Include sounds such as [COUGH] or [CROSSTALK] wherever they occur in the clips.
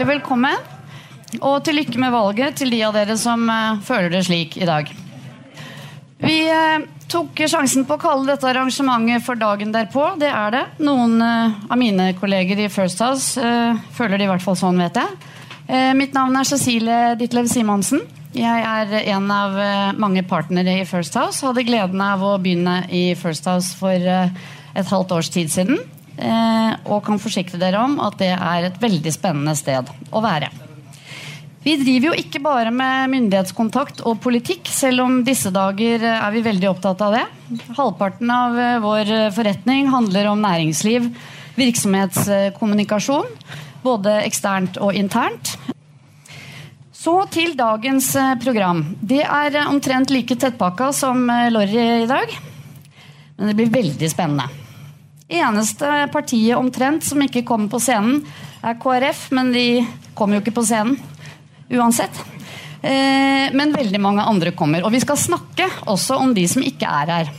hjertelig velkommen. Og til lykke med valget til de av dere som uh, føler det slik i dag. Vi uh, tok sjansen på å kalle dette arrangementet for dagen derpå. Det er det. Noen uh, av mine kolleger i First House føler det i hvert fall sånn, vet jeg. mitt navn er Cecilie Ditlev Simonsen. Jeg er en av mange partnere i First House. Hadde gleden av å begynne i First House for et halvt års tid siden. Og kan forsikre dere om at det er et veldig spennende sted å være. Vi driver jo ikke bare med myndighetskontakt og politikk, selv om disse dager er vi veldig opptatt av det. Halvparten av eh, vår eh, forretning handler om næringsliv, virksomhetskommunikasjon, både eksternt og internt. Så til dagens eh, program. Det er omtrent like tettpakka som Lorry i dag. Men det blir veldig spennende. Eneste partiet omtrent som ikke kommer på scenen, er KrF, men de kommer jo ikke på scenen uansett. Eh, men veldig mange andre kommer. Og vi skal snakke også om de som ikke er her.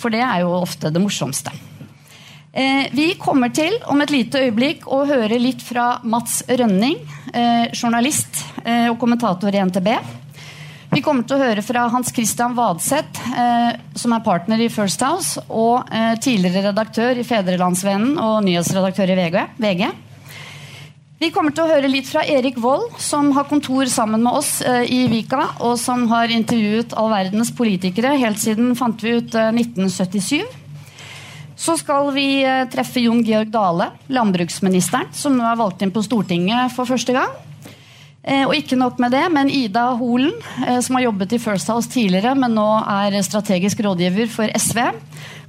For det er jo ofte det morsomste. Eh, vi kommer til om et lite øyeblikk å høre litt fra Mats Rønning, eh, journalist og kommentator i NTB. Vi kommer til å høre fra Hans Christian Vadseth, som er partner i First House, og tidligere redaktør i Fedrelandsvennen og nyhetsredaktør i VG. Vi kommer til å høre litt fra Erik Vold, som har kontor sammen med oss eh, i Vika, og som har intervjuet all verdens politikere helt siden fant vi ut eh, 1977. Så skal vi eh, treffe Jon Georg Dale, landbruksministeren, som nå er valgt inn på Stortinget for første gang. Eh, og ikke nok med det, men Ida Holen, eh, som har jobbet i First House tidligere, men nå er strategisk rådgiver for SV,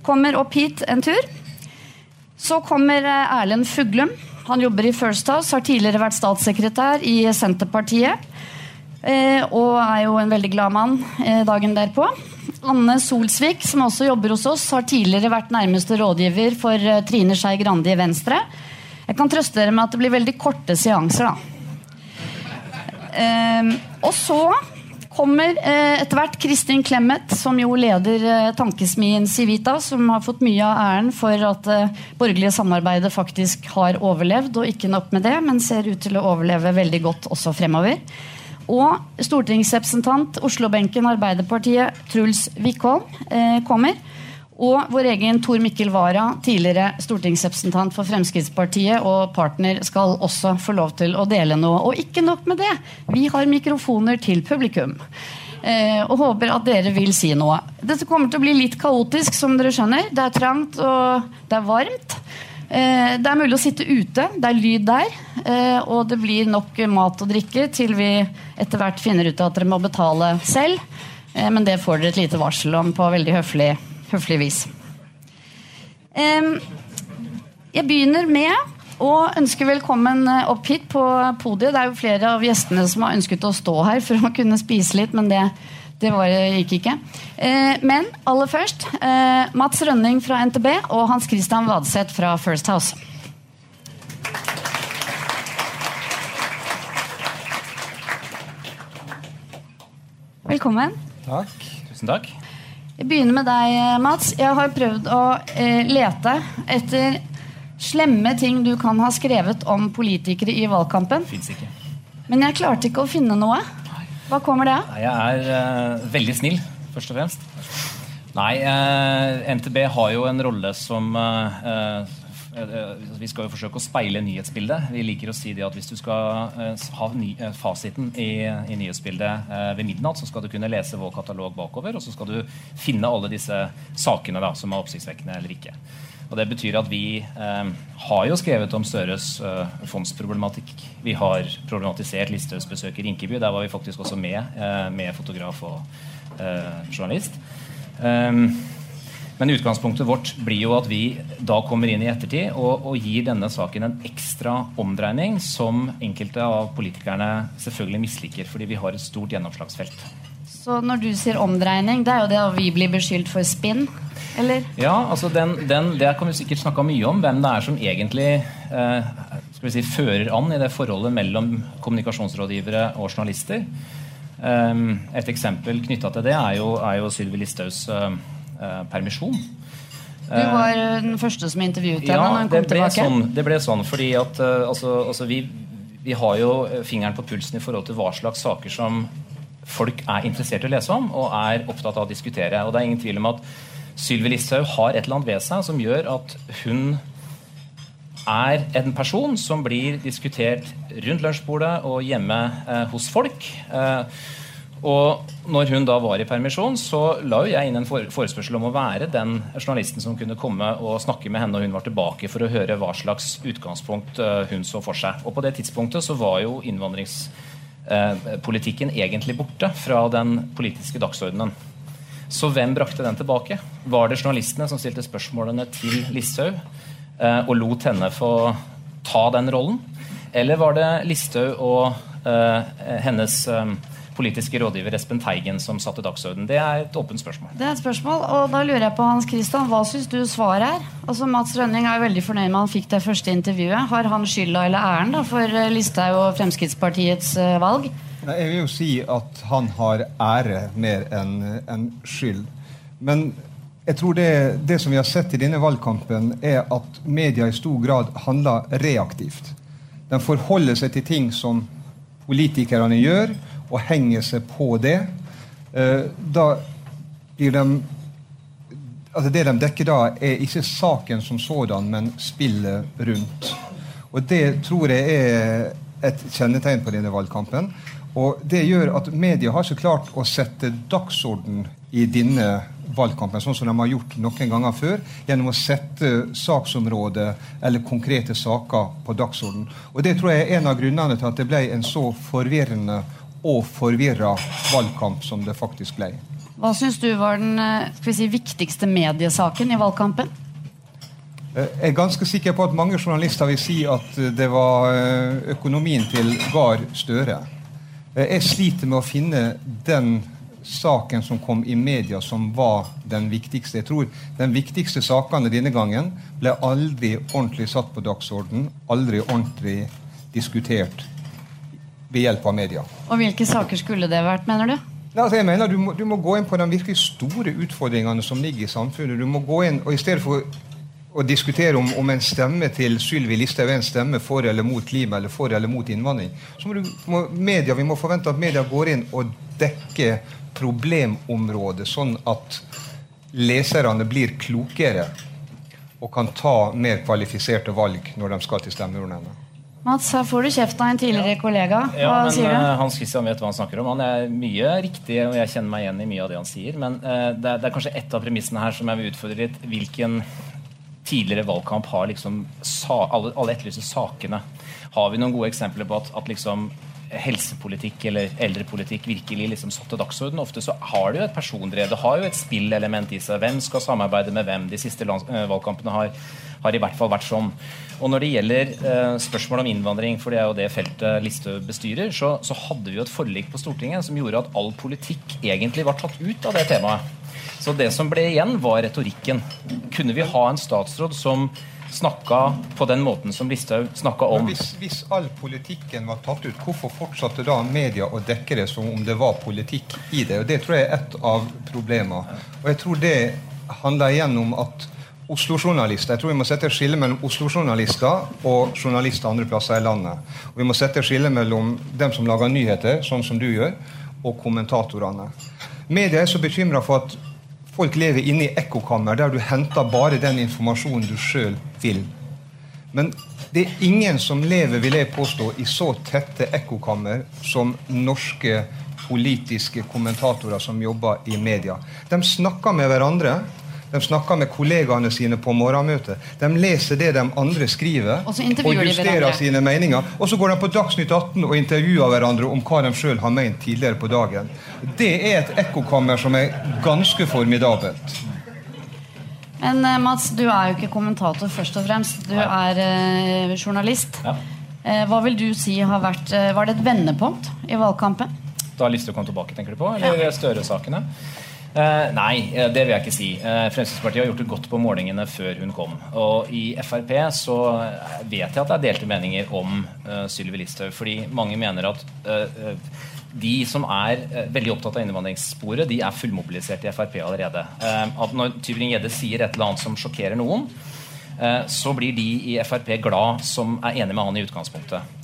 kommer opp hit en tur. Så kommer eh, Erlend Fuglum, han jobber i First House, har tidligere vært statssekretær i Senterpartiet. Og er jo en veldig glad mann dagen derpå. Anne Solsvik, som også jobber hos oss, har tidligere vært nærmeste rådgiver for Trine Skei Grande i Venstre. Jeg kan trøste dere med at det blir veldig korte seanser, da. Og så kommer eh, etter hvert Kristin Clemet, som jo leder eh, tankesmien Civita, som har fått mye av æren for at det eh, borgerlige samarbeidet faktisk har overlevd, og ikke nok med det, men ser ut til å overleve veldig godt også fremover. Og stortingsrepresentant Oslo-benken Arbeiderpartiet Truls Wickholm kommer. Og vår egen Tor Mikkel Wara, tidligere stortingsrepresentant for Fremskrittspartiet og partner, skal også få lov til å dele noe. Og ikke nok med det, vi har mikrofoner til publikum. Eh, og håper at dere vil si noe. Dette kommer til å bli litt kaotisk, som dere skjønner. Det er trangt, og det er varmt. Eh, det er mulig å sitte ute. Det er lyd der. Eh, og det blir nok mat og drikke til vi etter hvert finner ut at dere må betale selv. Men det får dere et lite varsel om på veldig høflig høflig vis. Jeg begynner med å ønske velkommen eh, opp hit på podiet. Det er jo flere av gjestene som har ønsket å stå her for å kunne spise litt, men det, det var, gikk ikke. Eh, men aller først eh, Mats Rønning fra NTB og Hans Christian Vadseth fra First House. Velkommen. Takk. Tusen takk. Jeg begynner med deg, Mats. Jeg har prøvd å eh, lete etter slemme ting du kan ha skrevet om politikere i valgkampen. Ikke. Men jeg klarte ikke å finne noe. Hva kommer det av? Jeg er uh, veldig snill, først og fremst. Nei, uh, eh, NTB har jo en rolle som uh, vi skal jo forsøke å speile nyhetsbildet. Vi liker å si det at Hvis du skal ha fasiten i, i nyhetsbildet ved midnatt, så skal du kunne lese vår katalog bakover, og så skal du finne alle disse sakene da, som er oppsiktsvekkende eller ikke. Og Det betyr at vi eh, har jo skrevet om Støres eh, fondsproblematikk. Vi har problematisert Listhaugs besøk i Rinkeby. Der var vi faktisk også med, eh, med fotograf og journalist. Um, men utgangspunktet vårt blir jo at vi da kommer inn i ettertid og, og, gir denne saken en ekstra omdreining som enkelte av politikerne selvfølgelig misliker, fordi vi har et stort gjennomslagsfelt. Så når du sier omdreining, det er jo det at vi blir beskyldt for spinn? Eller? Ja, altså den, den, det kan vi sikkert snakke mye om. Hvem det er som egentlig eh, skal vi si, fører an i det forholdet mellom kommunikasjonsrådgivere og journalister. Eh, et eksempel knytta til det er jo, er jo Sylvi Listhaugs Eh, permisjon. Du var den første som intervjuet henne ja, når hun kom tilbake? Sånn, det ble sånn fordi at altså, altså vi, vi har jo fingeren på pulsen i forhold til hva slags saker som folk er interessert i å lese om og er opptatt av å diskutere. Og det er ingen tvil om at Sylvi Listhaug har et eller annet ved seg som gjør at hun er en person som blir diskutert rundt lunsjbordet og hjemme eh, hos folk. Eh, og når hun da var i permisjon, så la jo jeg inn en forespørsel om å være den journalisten som kunne komme og snakke med henne når hun var tilbake, for å høre hva slags utgangspunkt eh, hun så for seg. Og på det tidspunktet så var jo innvandringspolitikken eh, egentlig borte fra den politiske dagsordenen. Så hvem brakte den tilbake? Var det journalistene som stilte spørsmålene til Listhaug eh, og lot henne få ta den rollen? Eller var det Listhaug og hennes politiske rådgiver Espen Teigen som satte dagsordenen? Det er et åpent spørsmål. Det er et spørsmål, og da lurer jeg på Hans Christian, Hva syns du svaret er? Altså Mats Rønning er veldig fornøyd med han fikk det første intervjuet. Har han skylda eller æren da, for eh, Listhaug og Fremskrittspartiets uh, valg? Jeg vil jo si at han har ære mer enn en skyld. Men jeg tror det, det, som vi har sett i denne valgkampen, er at media i stor grad handler reaktivt. Den forholder seg til ting som politikerne gjør, og henger seg på det. Eh, da blir de altså Det de dekker da, er ikke saken som sådan, men spillet rundt. Og det tror jeg er et kjennetegn på denne valgkampen. Og Det gjør at media har ikke klart å sette dagsorden i denne valgkampen, sånn som de har gjort noen ganger før, gjennom å sette saksområdet eller konkrete saker på dagsorden. Og Det tror jeg er en av grunnene til at det ble en så forvirrende og forvirra valgkamp som det faktisk ble. Hva syns du var den eh, si, viktigste mediesaken i valgkampen? Eh, jeg er ganske sikker på at mange journalister vil si at det var eh, økonomien til Gahr Støre. Eh, jeg sliter med å finne den saken som kom i media som var den viktigste. Jeg tror Den viktigste sakene denne gangen ble aldri ordentlig satt på dagsorden, aldri ordentlig diskutert ved hjelp av media. Og Hvilke saker skulle det vært, mener du? Nei, altså jeg mener du må, du må, gå inn på de virkelig store utfordringene som ligger i samfunnet. Du må gå inn, og I stedet for å diskutere om, om, en stemme til Sylvi Listhaug er en stemme for eller mot klima eller for eller mot innvandring, så må, du, må media, vi må forvente at media går inn og dekker problemområdet, sånn at leserne blir klokere og kan ta mer kvalifiserte valg når de skal til stemmeurnene. Mats, her får du kjeft av en tidligere kollega. Hva ja, men, sier du? Uh, Hans Christian vet hva han snakker om. Han er mye riktig, og jeg kjenner meg igjen i mye av det han sier. Men uh, det, er, det, er, kanskje ett av premissene her som jeg vil utfordre litt. Hvilken tidligere valgkamp har liksom alle, alle etterlyser sakene. Har vi noen gode eksempler på at, at liksom helsepolitikk eller eldrepolitikk virkelig liksom satte dagsorden. Ofte så har det jo et persondrev, det har jo et spillelement i seg. Hvem skal samarbeide med hvem? De siste øh, valgkampene har, har, i hvert fall vært sånn. Og når det gjelder eh, spørsmål om innvandring, for det er jo det feltet Listhaug bestyrer, så, så hadde vi jo et forlik på Stortinget som gjorde at all politikk egentlig var tatt ut av det temaet. Så det som ble igjen, var retorikken. Kunne vi ha en statsråd som snakka på den måten som Listhaug snakka om? Hvis, hvis, all politikken var tatt ut, hvorfor fortsatte da media å dekke det som om det var politikk i det? Og Det tror jeg er et av problemene. Og jeg tror det handler igjen om at Oslo-journalister, jeg tror Vi må sette et skille mellom Oslo-journalister og journalister andre plasser i landet. Og Vi må sette et skille mellom dem som lager nyheter, sånn som du gjør, og kommentatorene. Media er så bekymra for at Folk lever inne i ekkokammer der du henter bare den informasjonen du sjøl vil. Men det er ingen som lever, vil jeg påstå, i så tette ekkokammer som norske politiske kommentatorer som jobber i media. De snakker med hverandre de snakker med kollegaene sine på morgenmøtet. De leser det de andre skriver, og, og justerer sine meninger. Og så går de på Dagsnytt 18 og intervjuer hverandre om hva de sjøl har ment tidligere på dagen. Det er et ekkokammer som er ganske formidabelt. Men eh, Mats, du er jo ikke kommentator først og fremst. Du er eh, journalist. Ja. Eh, hva vil du si har vært eh, Var det et vendepunkt i valgkampen? Da Listhaug kom tilbake, tenker du på? Eller ja. Støre-sakene? Uh, nei, eh, det vil jeg ikke si. Eh, Fremskrittspartiet har gjort det godt på målingene før hun kom. Og i Frp så vet jeg at det er delte meninger om eh, Sylvi Listhaug. Fordi mange mener at de som er veldig opptatt av innvandringssporet, de er fullmobilisert i Frp allerede. at når Tybring-Gjedde sier et eller annet som sjokkerer noen, så blir de i Frp glad som er enig med han i utgangspunktet.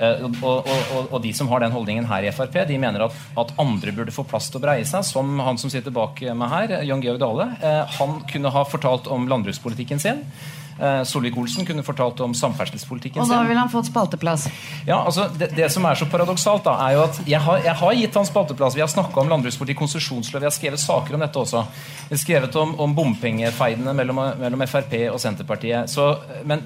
Uh, og, og, og, de som har den holdningen her i Frp, de mener at, at, andre burde få plass til å breie seg. Som han som sitter bak meg her, Jan Georg Dale. Uh, han kunne ha fortalt om landbrukspolitikken sin. Eh, Solvik-Olsen kunne fortalt om samferdselspolitikken sin. Og da ville han fått spalteplass. Ja, altså det, det, som er så paradoksalt, da, er jo at jeg har, jeg har gitt han spalteplass. Vi har snakka om landbrukspolitikk, konsesjonslov, vi har skrevet saker om dette også. Vi har skrevet om, om bompengefeidene mellom, mellom, Frp og Senterpartiet. Så, men,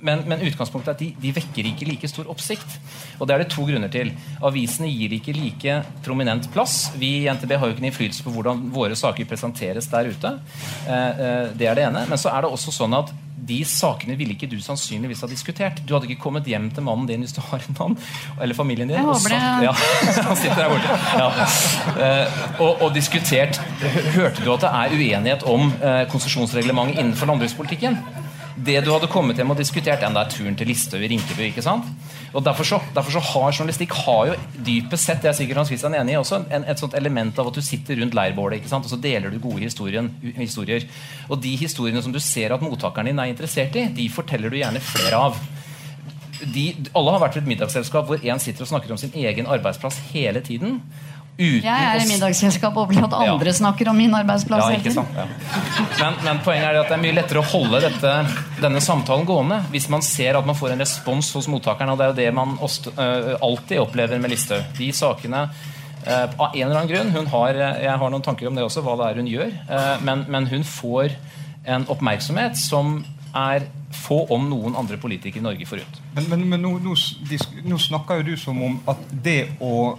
men, men, utgangspunktet er at de, de, vekker ikke like stor oppsikt. Og det er det to grunner til. Avisene gir ikke like prominent plass. Vi i NTB har jo ikke innflytelse på hvordan våre saker presenteres der ute. Eh, eh, det er det ene. Men så er det også sånn at de sakene ville ikke du sannsynligvis ha diskutert. Du hadde ikke kommet hjem til mannen din hvis du har en mann, eller familien din. Håper det. Ja, [LAUGHS] han sitter der borte. Ja. Uh, og, og, diskutert Hørte du at det er uenighet om uh, konsesjonsreglementet innenfor landbrukspolitikken? Det du hadde kommet hjem og diskutert, enda er turen til Listhaug i Rinkeby. ikke sant? Og derfor så, derfor så, har journalistikk har jo dypest sett det er sikkert Hans Christian enig i også, en, et sånt element av at du sitter rundt leirbålet ikke sant? og så deler du gode historier. Og de historiene som du ser at mottakeren din er interessert i, de forteller du gjerne flere av. De, alle har vært ved et middagsselskap hvor én sitter og snakker om sin egen arbeidsplass hele tiden. Uten jeg er i middagsselskap og at andre ja. snakker om min arbeidsplass. Ja, ikke sant? Ja. Men, men, poenget er at det er mye lettere å holde dette, denne samtalen gående hvis man ser at man får en respons hos mottakeren. Og det er jo det man uh, alltid opplever med Listhaug. De sakene uh, Av en eller annen grunn hun har, Jeg har noen tanker om det også, hva det er hun gjør. Uh, men, men hun får en oppmerksomhet som er få, om noen andre politikere i Norge forunt. Men, men, men nå, nå, nå, snakker jo du som om at det å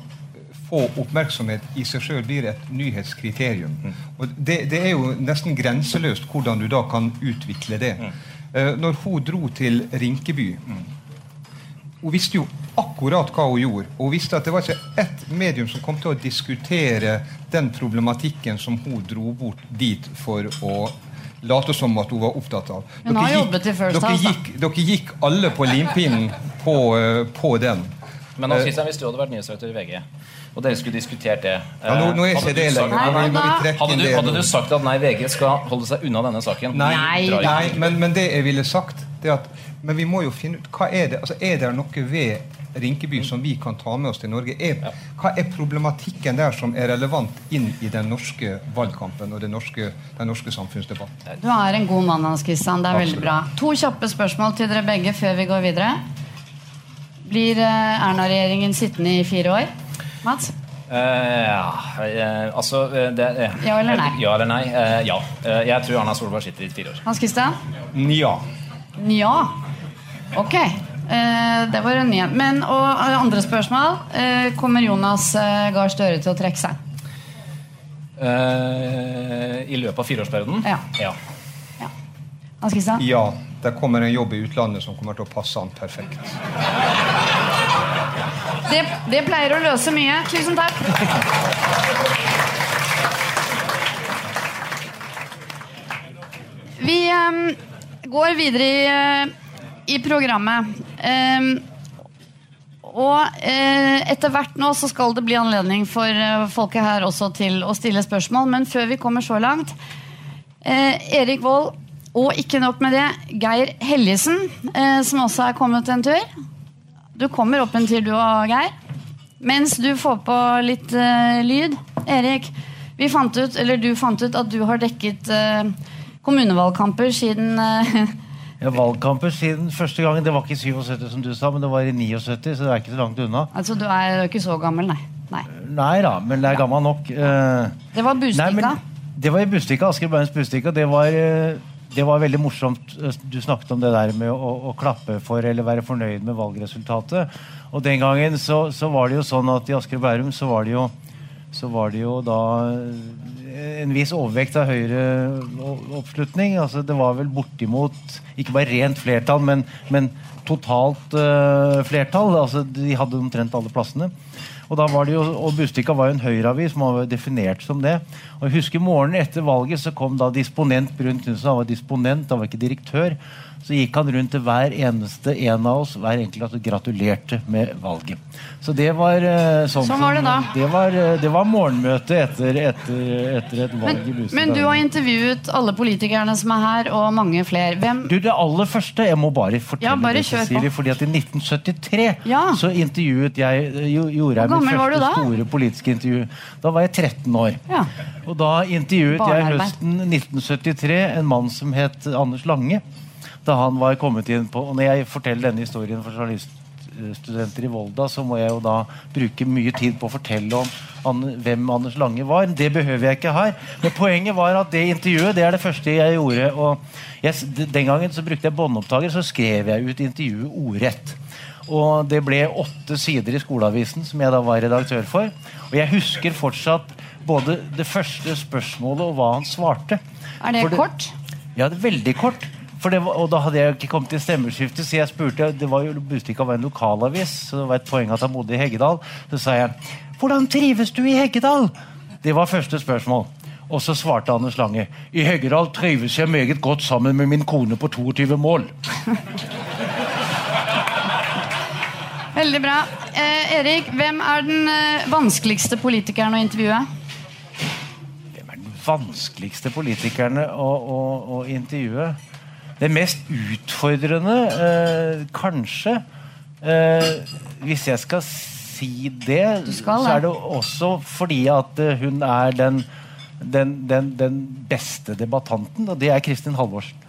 få oppmerksomhet i seg sjøl blir et nyhetskriterium. Mm. Og det, det, er jo nesten grenseløst hvordan du da kan utvikle det. Mm. Uh, når hun dro til Rinkeby mm. Hun visste jo akkurat hva hun gjorde. Og hun visste at det var ikke ett medium som kom til å diskutere den problematikken som hun dro bort dit for å late som at hun var opptatt av. Dere gikk, dere, gikk, dere gikk alle på limpinnen på, uh, på den. Men Hans Christian, hvis du hadde vært nyhetsredaktør i VG og dere skulle diskutert det. Ja, nå, nå er ikke det lenger. Hadde du, hadde du sagt at nei, VG skal holde seg unna denne saken? Nei, nei men, men, det jeg ville sagt, det at Men vi må jo finne ut hva er det altså, Er det noe ved Rinkeby som vi kan ta med oss til Norge? Er, hva er problematikken der som er relevant inn i den norske valgkampen og den norske, den norske samfunnsdebatten? Du er en god mann, Hans Christian. Det er veldig bra. To kjappe spørsmål til dere begge før vi går videre. Blir eh, Erna-regjeringen sittende i fire år? Mats? Uh, ja, uh, altså uh, det, Ja eller nei? Ja eller nei? ja. jeg tror Erna Solberg sitter i fire år. Hans Christian? Nja. Nja. Ok. det var en ny Men og andre spørsmål. kommer Jonas Gahr Støre til å trekke seg? I løpet av fireårsperioden? Ja. ja. ja. Hans Christian? Ja. Det kommer en jobb i utlandet som kommer til å passe han perfekt. Det, det pleier å løse mye. Tusen takk. Vi um, går videre i, uh, i programmet. Um, og eh, etter hvert nå så skal det bli anledning for eh, folket her også til å stille spørsmål. Men før vi kommer så langt Erik Vold og ikke nok med det, Geir Helgesen, som også er kommet en tur. Du kommer opp en tur, du og Geir. Mens du får på litt uh, lyd. Erik, vi fant ut, eller du fant ut at du har dekket uh, kommunevalgkamper siden uh, [LAUGHS] Ja, valgkamper siden første gangen. Det var ikke i 77, som du sa, men det var i 79, så det er ikke så langt unna. Altså, Du er ikke så gammel, nei? Nei, nei da, men det er gammel nok. det var Bustika? det var i Bustika, Asker Bærums Bustika. Det var det var veldig morsomt. Du snakket om det der med å, å, klappe for eller være fornøyd med valgresultatet. Og den gangen så, så var det jo sånn at i Asker og Bærum så var det jo, så var det jo da en viss overvekt av Høyre-oppslutning. Altså, det var vel bortimot ikke bare rent flertall, men, men totalt uh, flertall. Altså, de hadde omtrent alle plassene. Og da var det jo, og Bustika var jo en Høyre-avis, man var definert som det. Og jeg husker Morgenen etter valget så kom da disponent Brun Knutsen. Han var disponent, han var ikke direktør. Så gikk han rundt til hver eneste en av oss hver enkelt og gratulerte med valget. Så det var eh, sånn, Sånn var det da. Det var, eh, det var morgenmøte etter, etter, etter et valg Men, i Bustad. men du har intervjuet alle politikerne som er her, og mange flere. Hvem Du, Det aller første Jeg må bare fortelle Ja, bare det. Cecilie, fordi at I 1973 Ja. så intervjuet jeg jo, gjorde jeg mitt første store politiske intervju. Da var jeg 13 år. Ja. Og da intervjuet jeg Barnearbeid. høsten 1973 en mann som het Anders Lange. Da han var kommet inn på Og når jeg forteller denne historien for journaliststudenter i Volda, så må jeg jo da bruke mye tid på å fortelle om An- hvem Anders Lange var. Det behøver jeg ikke her. Men poenget var at det intervjuet det er det første jeg gjorde. og jeg, Den gangen så brukte jeg båndopptaker, så skrev jeg ut intervjuet ordrett. Og det ble åtte sider i skoleavisen, som jeg da var redaktør for. Og jeg husker fortsatt både det første spørsmålet og hva han svarte. Er det det kort? Ja, det er veldig kort. Det og da hadde jeg ikke kommet til stemmeskiftet, så jeg spurte Det var jo Bustika var en lokalavis, så det var et poeng at han bodde i Heggedal. Så sa jeg 'Hvordan trives du i Heggedal?' Det var første spørsmål. Og så svarte Anders Lange 'I Heggedal trives jeg meget godt sammen med min kone på 22 mål'. [LAUGHS] Veldig bra. Eh, Erik, hvem er den eh, vanskeligste politikeren å intervjue? Hvem er den vanskeligste politikerne å, å, å intervjue? Det mest utfordrende, eh, kanskje eh, Hvis jeg skal si det, skal så er det også fordi at eh, hun er den, den, den, den beste debattanten, og det er Kristin Halvorsen.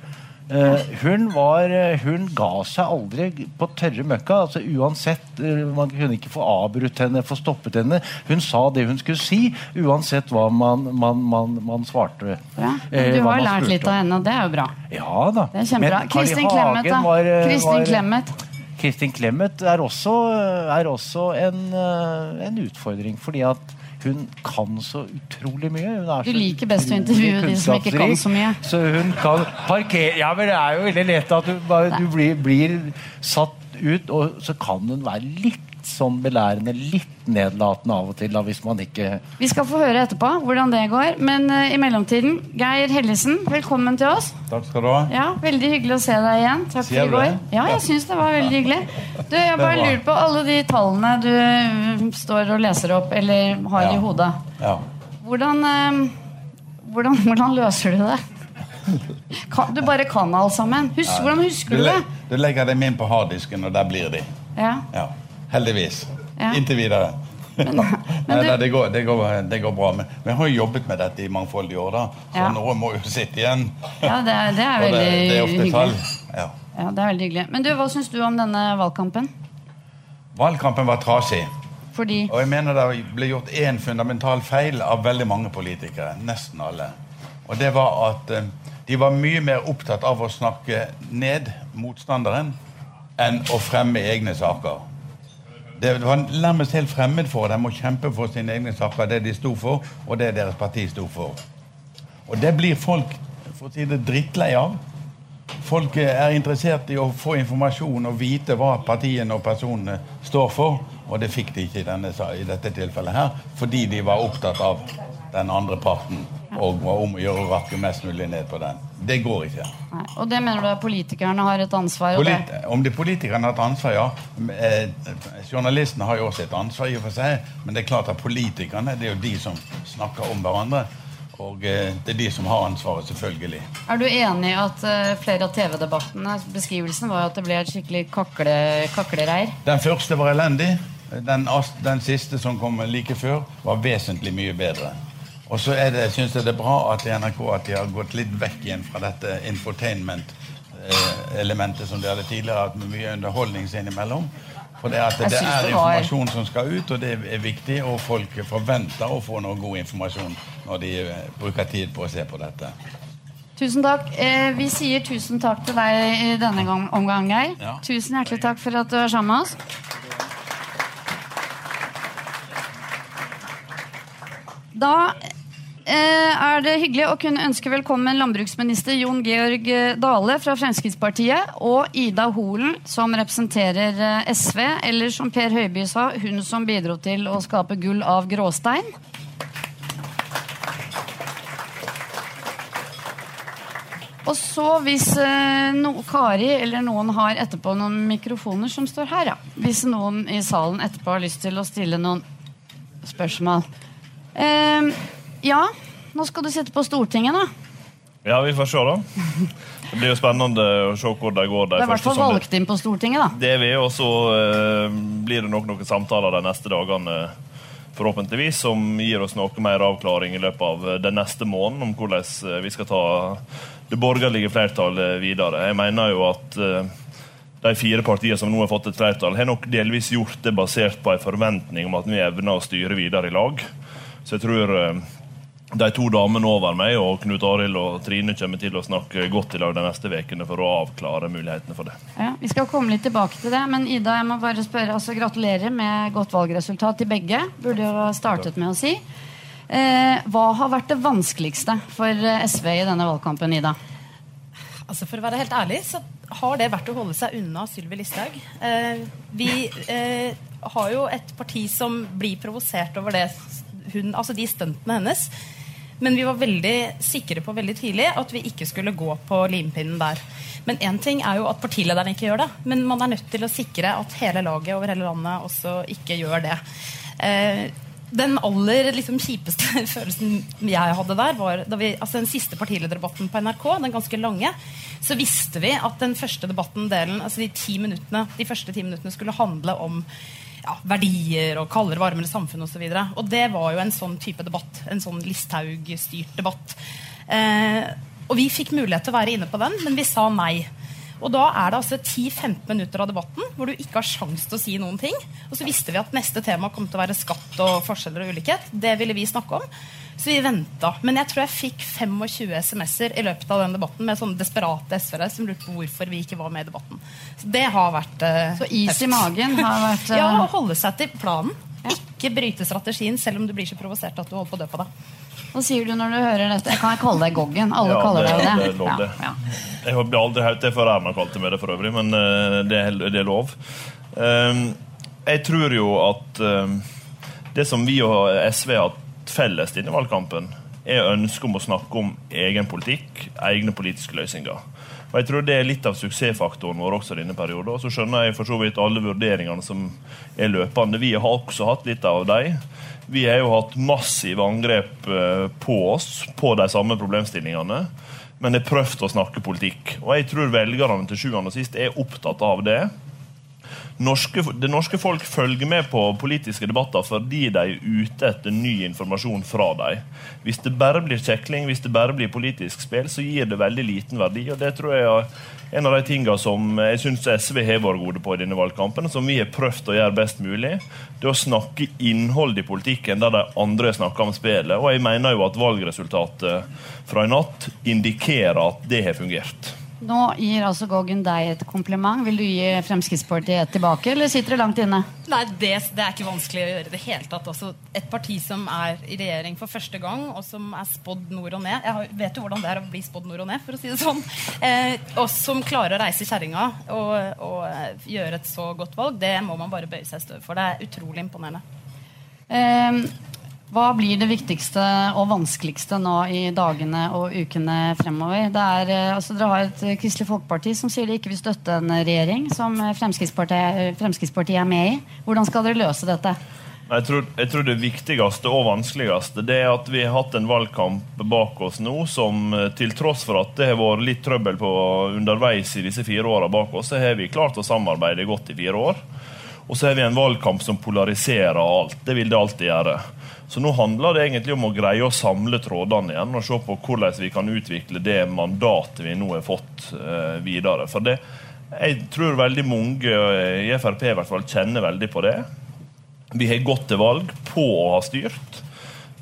Eh, hun, var, eh, hun ga seg aldri på tørre møkka. altså uansett, eh, Man kunne ikke få avbrutt henne, få stoppet henne. Hun sa det hun skulle si, uansett hva man, man, man, man svarte. Ja, Du har lært litt litt av henne, og det er jo bra. Ja da. Det er kjempebra. Kristin Clemet, da. var, Kristin Clemet. Kristin Clemet er også, er også en, en utfordring, fordi at hun kan så utrolig mye. Du liker best å intervjue de som ikke kan så mye. Så hun kan parkere Ja, men det er jo veldig lett at du, bare, du blir, blir satt ut, og så kan hun være litt sånn belærende, litt nedlatende av og til, da, hvis man ikke Vi skal få høre etterpå hvordan det går. Men uh, i mellomtiden, Geir Hellesen, velkommen til oss. Takk skal du ha. Ja, Veldig hyggelig å se deg igjen. Takk Sier for i går. det? Ja, jeg syns det var veldig hyggelig. Du, Jeg bare lurer på alle de tallene du eh, står og leser opp eller har Ja. i hodet. Ja. Hvordan, uh, hvordan, hvordan løser du det? Kan, du bare kan alt sammen. Husk, hvordan husker Du, du det? du legger dem inn på harddisken, og der blir de. Ja. Ja. Heldigvis. Ja. Inntil videre. men [LAUGHS] Nei, du- det, går, det, går, det går bra. Men vi har jo jobbet med dette i mangfoldige år, da. så Ja. noe må jo sitte igjen. Ja, det er, det er veldig det er hyggelig. Ja. Ja, det er veldig hyggelig. Men du, hva syns du om denne valgkampen? Valgkampen var trasig. Fordi Og jeg mener det ble gjort én fundamental feil av veldig mange politikere. Nesten alle. Og det var at eh, de var mye mer opptatt av å snakke ned motstanderen enn å fremme egne saker. Det var nærmest helt fremmed for dem å kjempe for sine egne saker, det de sto for, og det deres parti sto for. Og det blir folk for å si det, drittlei av. Folk er interessert i å få informasjon og vite hva partiene og personene står for. Og det fikk de ikke i, denne, i dette tilfellet her, fordi de var opptatt av den andre parten og om å gjøre å rakke mest mulig ned på den. Det går ikke. Nei, Og det mener du at politikerne har et ansvar? Polit det, om det politikerne har et ansvar, ja. Eh, journalistene har jo også et ansvar, i og for seg, men det er klart at politikerne det er jo de som snakker om hverandre. Og eh, det er de som har ansvaret, selvfølgelig. er du enig i at eh, flere av TV-debattene Beskrivelsen var at det ble et skikkelig kakle, kaklereir? Den første var elendig. Den, den siste som kom like før, var vesentlig mye bedre. Og så det, synes jeg det er bra at i NRK at de har gått litt vekk igjen fra dette infotainment-elementet som de hadde tidligere, at med mye underholdning seg innimellom. For det, at det er informasjon som skal ut, og det er viktig, og folk forventer å få noe god informasjon når de eh, bruker tid på å se på dette. Tusen takk. Eh, vi sier tusen takk til deg i denne gang, omgang, Geir. Ja. Tusen hjertelig takk for at du er sammen med oss. Da er det hyggelig å kunne ønske velkommen landbruksminister Jon Georg eh, Dale fra Fremskrittspartiet og Ida Holen, som representerer eh, SV, eller som Per Høiby sa, hun som bidro til å skape gull av gråstein. Og så hvis eh, no, Kari eller noen har etterpå noen mikrofoner som står her, ja. Hvis noen i salen etterpå har lyst til å stille noen spørsmål. Eh, ja, nå skal du sitte på Stortinget, da. Ja, vi får se, da. Det blir jo spennende å se hvor det går. Det De er i hvert fall valgt inn på Stortinget, da. Det er vi, og så eh, blir det nok noen samtaler de neste dagene, forhåpentligvis, som gir oss noe mer avklaring i løpet av eh, den neste måneden om hvordan eh, vi skal ta det borgerlige flertallet videre. Jeg mener jo at eh, de fire partiene som nå har fått et flertall, har nok delvis gjort det basert på en forventning om at vi evner å styre videre i lag. Så jeg tror eh, de to damene over meg og Knut Arild og Trine kommer til å snakke godt i lag de neste ukene for å avklare mulighetene for det. Ja, vi skal komme litt tilbake til det, men Ida, jeg må bare spørre, altså Gratulerer med godt valgresultat til begge. Burde jo ha startet med å si. Eh, hva har vært det vanskeligste for eh, SV i denne valgkampen, Ida? Altså For å være helt ærlig så har det vært å holde seg unna Sylvi Listhaug. Eh, vi eh, har jo et parti som blir provosert over det hun, altså de stuntene hennes. Men vi var veldig sikre på veldig tidlig at vi ikke skulle gå på limpinnen der. Men én ting er jo at partilederen ikke gjør det, men man er nødt til å sikre at hele laget over hele landet også ikke gjør det. Eh, den aller liksom, kjipeste [LAUGHS] følelsen jeg hadde der, var da vi, altså den siste partilederdebatten på NRK, den ganske lange, så visste vi at den første debatten, delen, altså de, ti minuttene, de første ti minuttene skulle handle om ja, verdier og kaldere, varmere samfunn osv. Og, så og det var jo en sånn type debatt. En sånn Listhaug-styrt debatt. Eh, og vi fikk mulighet til å være inne på den, men vi sa nei. Og da er det altså 10-15 minutter av debatten hvor du ikke har sjans til å si noen ting. Og så visste vi at neste tema kom til å være skatt og forskjeller og ulikhet. Det ville vi snakke om. Så vi venta. Men jeg tror jeg fikk 25 SMS-er i løpet av den debatten med sånne desperate SV-ere som lurte på hvorfor vi ikke var med i debatten. Så det har vært uh, Så is i magen har vært uh... [LAUGHS] Ja, å holde seg til planen. Ikke bryte strategien selv om du blir så provosert at du holder på å dø på deg. Hva sier du når du hører dette? Jeg Kan jeg kalle deg Goggen? Alle Ja, kaller det- deg det. det er lov, det. Ja, ja. Jeg har aldri hørt det før Erna kalte meg det for øvrig, men uh, det er, det er lov. Um, jeg tror jo at um, det som vi og SV har hatt felles denne valgkampen, er ønsket om å snakke om egen politikk, egne politiske løsninger. Og jeg tror Det er litt av suksessfaktoren vår også denne perioden. Og så skjønner jeg for så vidt alle vurderingene som er løpende. Vi har også hatt litt av dem. Vi har jo hatt massive angrep eh, på oss på de samme problemstillingene. Men har prøvd å snakke politikk. Og jeg tror velgerne til sjuende og sist er opptatt av det. Norske, det norske folk følger med på politiske debatter fordi de er ute etter ny informasjon fra dem. Hvis det bare blir kjekling, hvis det bare blir politisk spill, så gir det veldig liten verdi. og Det tror jeg er en av de tingene som jeg syns SV har vært gode på i denne valgkampen, som vi har prøvd å gjøre best mulig. Det å snakke innhold i politikken der de andre snakker om spillet. Og jeg mener jo at valgresultatet fra i natt indikerer at det har fungert. Nå gir altså Goggen deg et kompliment. Vil du gi Fremskrittspartiet et tilbake, eller sitter det langt inne? Nei, det, det er ikke vanskelig å gjøre i det hele tatt. Også et parti som er i regjering for første gang, og som er spådd nord og ned. Jeg vet jo hvordan det er å bli spådd nord og ned, for å si det sånn. Eh, og som klarer å reise kjerringa og, og eh, gjøre et så godt valg, det må man bare bøye seg i støvet for. Det er utrolig imponerende. Eh, hva blir det viktigste og vanskeligste nå i dagene og ukene fremover? Det er, eh, altså dere har et eh, Kristelig Folkeparti som sier de ikke vil støtte en regjering som eh, Fremskrittspartiet, Fremskrittspartiet er med i. Hvordan skal dere løse dette? Jeg tror, jeg tror det viktigste og vanskeligste det er at vi har hatt en valgkamp bak oss nå som til tross for at det har vært litt trøbbel på underveis i disse fire åra bak oss, så har vi klart å samarbeide godt i fire år. Og så har vi en valgkamp som polariserer alt. Det vil det alltid gjøre. Så nå handler det egentlig om å greie å samle trådene igjen og se på hvordan vi kan utvikle det mandatet vi nå har fått eh, videre. For det, jeg tror veldig mange eh, i Frp i hvert fall kjenner veldig på det. Vi har gått til valg på å ha styrt.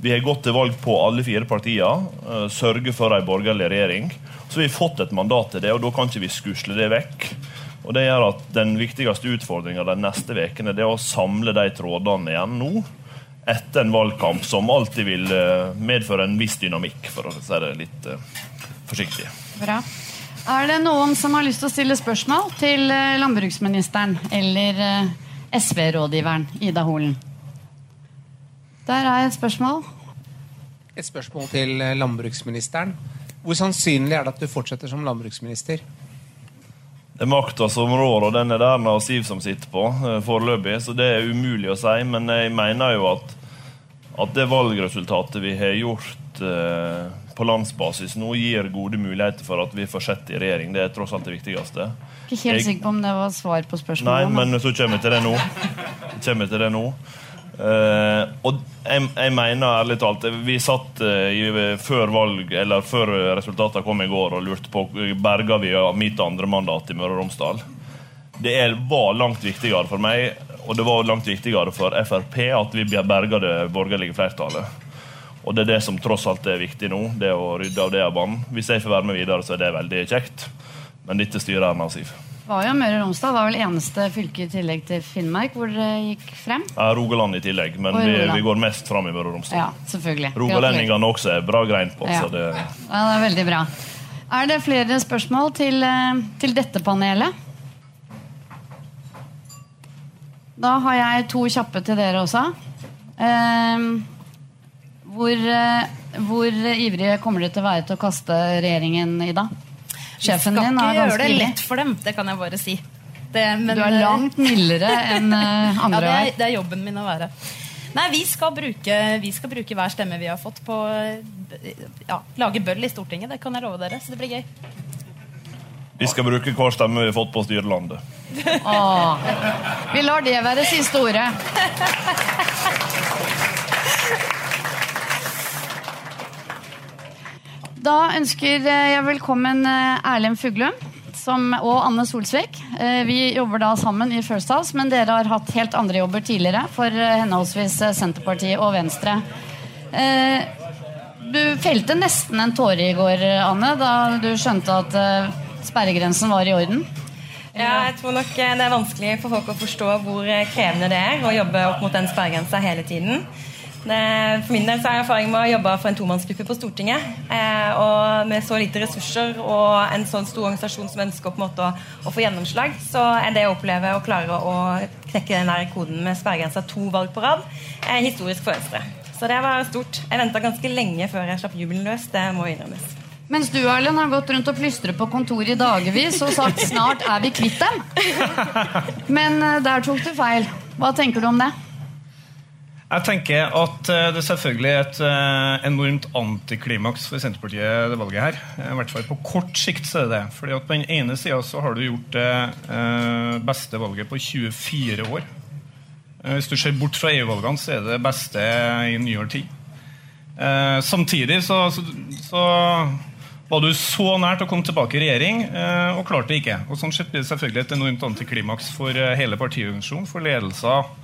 Vi har gått til valg på alle fire partier. Uh, sørge for en borgerlig regjering. Så vi har fått et mandat til det, og da kan ikke vi skusle det vekk. Og det gjør at Den viktigste utfordringa de neste ukene er å samle de trådene igjen nå. Etter en valgkamp som alltid vil uh, medføre en viss dynamikk, for å si det litt uh, forsiktig. Bra. Er det noen som har lyst til å stille spørsmål til eh, landbruksministeren eller eh, SV-rådgiveren Ida Holen? Der er et spørsmål. Et spørsmål til eh, landbruksministeren. Hvor sannsynlig er det at du fortsetter som landbruksminister? Det er makta som rår, og den er Erna og Siv som sitter på eh, foreløpig. Så det er umulig å si. Men jeg mener jo at, at det valgresultatet vi har gjort eh, på landsbasis nå, gir gode muligheter for at vi fortsetter i regjering. Det er tross alt det viktigste. Ikke helt Jeg- sikker på om det var svar på spørsmålet. Nei, men så kommer jeg til det nå. Jeg kommer til det nå. Eh, og jeg, jeg mener ærlig talt Vi satt uh, i, før valg Eller før resultatene kom i går og lurte på berga vi mitt andre mandat i Møre og Romsdal. Det er, var langt viktigere for meg og det var langt viktigere for Frp at vi berga det borgerlige flertallet. Og det er det som tross alt er viktig nå. Det å rydde av det av banen. Hvis jeg får være med videre, så er det veldig kjekt. Men dette styrer Erna Siv. Var jo Møre og Romsdal var vel eneste fylke i tillegg til Finnmark hvor det gikk frem. Ja, Rogaland i tillegg, men vi, vi går mest fram i Møre og Romsdal. Ja, selvfølgelig. Rogalendingene også er bra grein på. Ja. så det... Ja, det er veldig bra. Er det flere spørsmål til, eh, til dette panelet? Da har jeg to kjappe til dere også. Eh, hvor, hvor ivrige kommer dere til å være til å kaste regjeringen, Ida? Sjefen Vi din skal er ikke gjøre det lett for dem, det kan jeg bare si. Det, men, Du er langt mildere enn [LAUGHS] andre. ja, det, er, det er jobben min å være. Nei, vi skal bruke, vi skal bruke hver stemme vi har fått på eh, ja, lage bøll i Stortinget. Det kan jeg love dere. Så det blir gøy. Vi skal bruke hver stemme vi har fått på å styre landet. Åh. Vi lar det være siste ordet. [LAUGHS] Da ønsker jeg velkommen eh, Erlend Fuglum som, og Anne Solsvik. Eh, Vi jobber da sammen i First House, men dere har hatt helt andre jobber tidligere for eh, henholdsvis eh, Senterpartiet og Venstre. Eh, Du felte nesten en tåre i går, Anne, da du skjønte at eh, sperregrensen var i orden. Ja, jeg tror nok eh, det er vanskelig for folk å forstå hvor eh, krevende det er å jobbe opp mot den sperregrensa hele tiden. Det, for min del så har jeg erfaring med å jobbe for en tomannsgruppe på Stortinget. Eh, og med så lite ressurser og en sånn stor organisasjon som ønsker på en måte, å, å få gjennomslag, så er det å oppleve å klare å knekke den der koden med sperregrensa to valg på rad, eh, historisk for Venstre. Så det var stort. Jeg venta ganske lenge før jeg slapp jubelen løs. Det må innrømmes. Mens du Arlen, har gått rundt og plystret på kontoret i dagevis og sagt 'snart er vi kvitt dem'. [LAUGHS] Men eh, der tok du feil. Hva tenker du om det? Jeg tenker at det er selvfølgelig et eh, enormt antiklimaks for Senterpartiet det valget her. Eh, I hvert fall på kort sikt så er det det. Fordi at på den ene sida så har du gjort det eh, beste valget på 24 år. Eh, Hvis du ser bort fra EU-valgene, så er det det beste i nyere tid. Eh, samtidig så, så, så var du så nært å komme tilbake i regjering, eh, og klarte det ikke. Og Sånn sett blir det selvfølgelig et enormt antiklimaks for eh, hele partiorganisasjonen, for ledelser.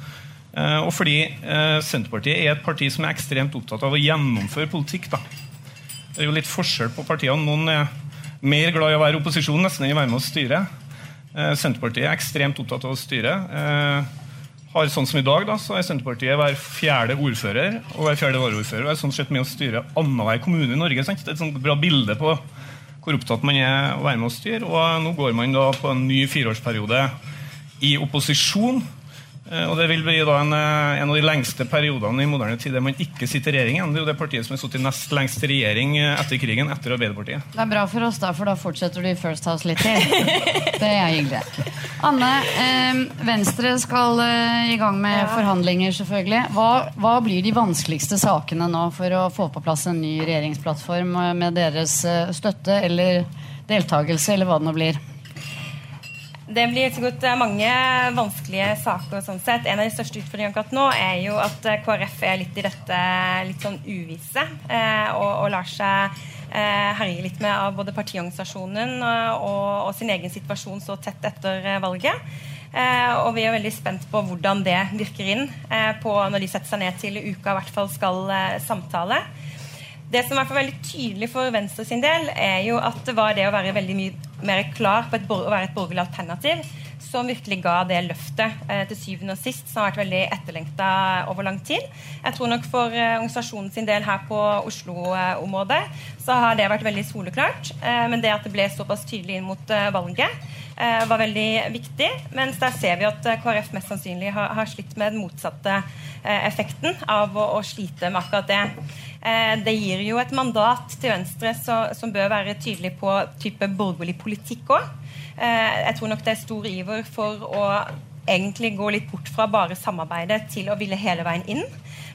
Eh, og fordi eh, Senterpartiet er et parti som er ekstremt opptatt av å gjennomføre politikk. da. Det er jo litt forskjell på partiene. Noen er mer glad i å være opposisjon nesten enn å være med å styre. Eh, Senterpartiet er ekstremt opptatt av å styre. Har sånn som i dag da, så er Senterpartiet hver fjerde ordfører og hver fjerde varaordfører og er sånn sett med å styre annenhver kommune i Norge. Sant? Det er et sånt bra bilde på hvor opptatt man er å være med å styre. Og nå går man da på en ny fireårsperiode i opposisjon. Eh, Og det vil bli da en, eh, en av de lengste periodene i moderne tid der man ikke sitter i regjering igjen. Det er jo det partiet som har sittet nest lengst i regjering eh, etter krigen, etter Arbeiderpartiet. Det er bra for oss, da, for da fortsetter du i First House litt til. Det er hyggelig. Anne, eh, Venstre skal eh, i gang med forhandlinger, selvfølgelig. Hva, hva blir de vanskeligste sakene nå for å få på plass en ny regjeringsplattform med deres eh, støtte eller deltakelse, eller hva det nå blir? Det blir sikkert eh, mange vanskelige saker. sånn sett. En av de største utfordringene akkurat nå er jo at eh, KrF er litt i dette litt sånn uvisse. Eh, og, og lar seg eh, herje litt med av både partiorganisasjonen eh, og, og sin egen situasjon så tett etter eh, valget. Eh, og vi er veldig spent på hvordan det virker inn eh, på når de setter seg ned til uka i hvert fall skal eh, samtale. Det som er for veldig tydelig for Venstre sin del, er jo at det var det å være veldig mye mer klar på å være et borgerlig alternativ som virkelig ga det løftet eh, til syvende og sist, som har vært veldig etterlengta over lang tid. Jeg tror nok for eh, organisasjonen sin del her på Oslo-området så har det vært veldig soleklart. Eh, men det at det ble såpass tydelig inn mot eh, valget, eh, var veldig viktig. Mens der ser vi at eh, KrF mest sannsynlig har, har slitt med den motsatte eh, effekten av å, å, slite med akkurat det. Eh, det gir jo et mandat til Venstre så, som bør være tydelig på type borgerlig politikk òg. Eh, jeg tror nok det er stor iver for å egentlig gå litt bort fra bare samarbeidet til å ville hele veien inn.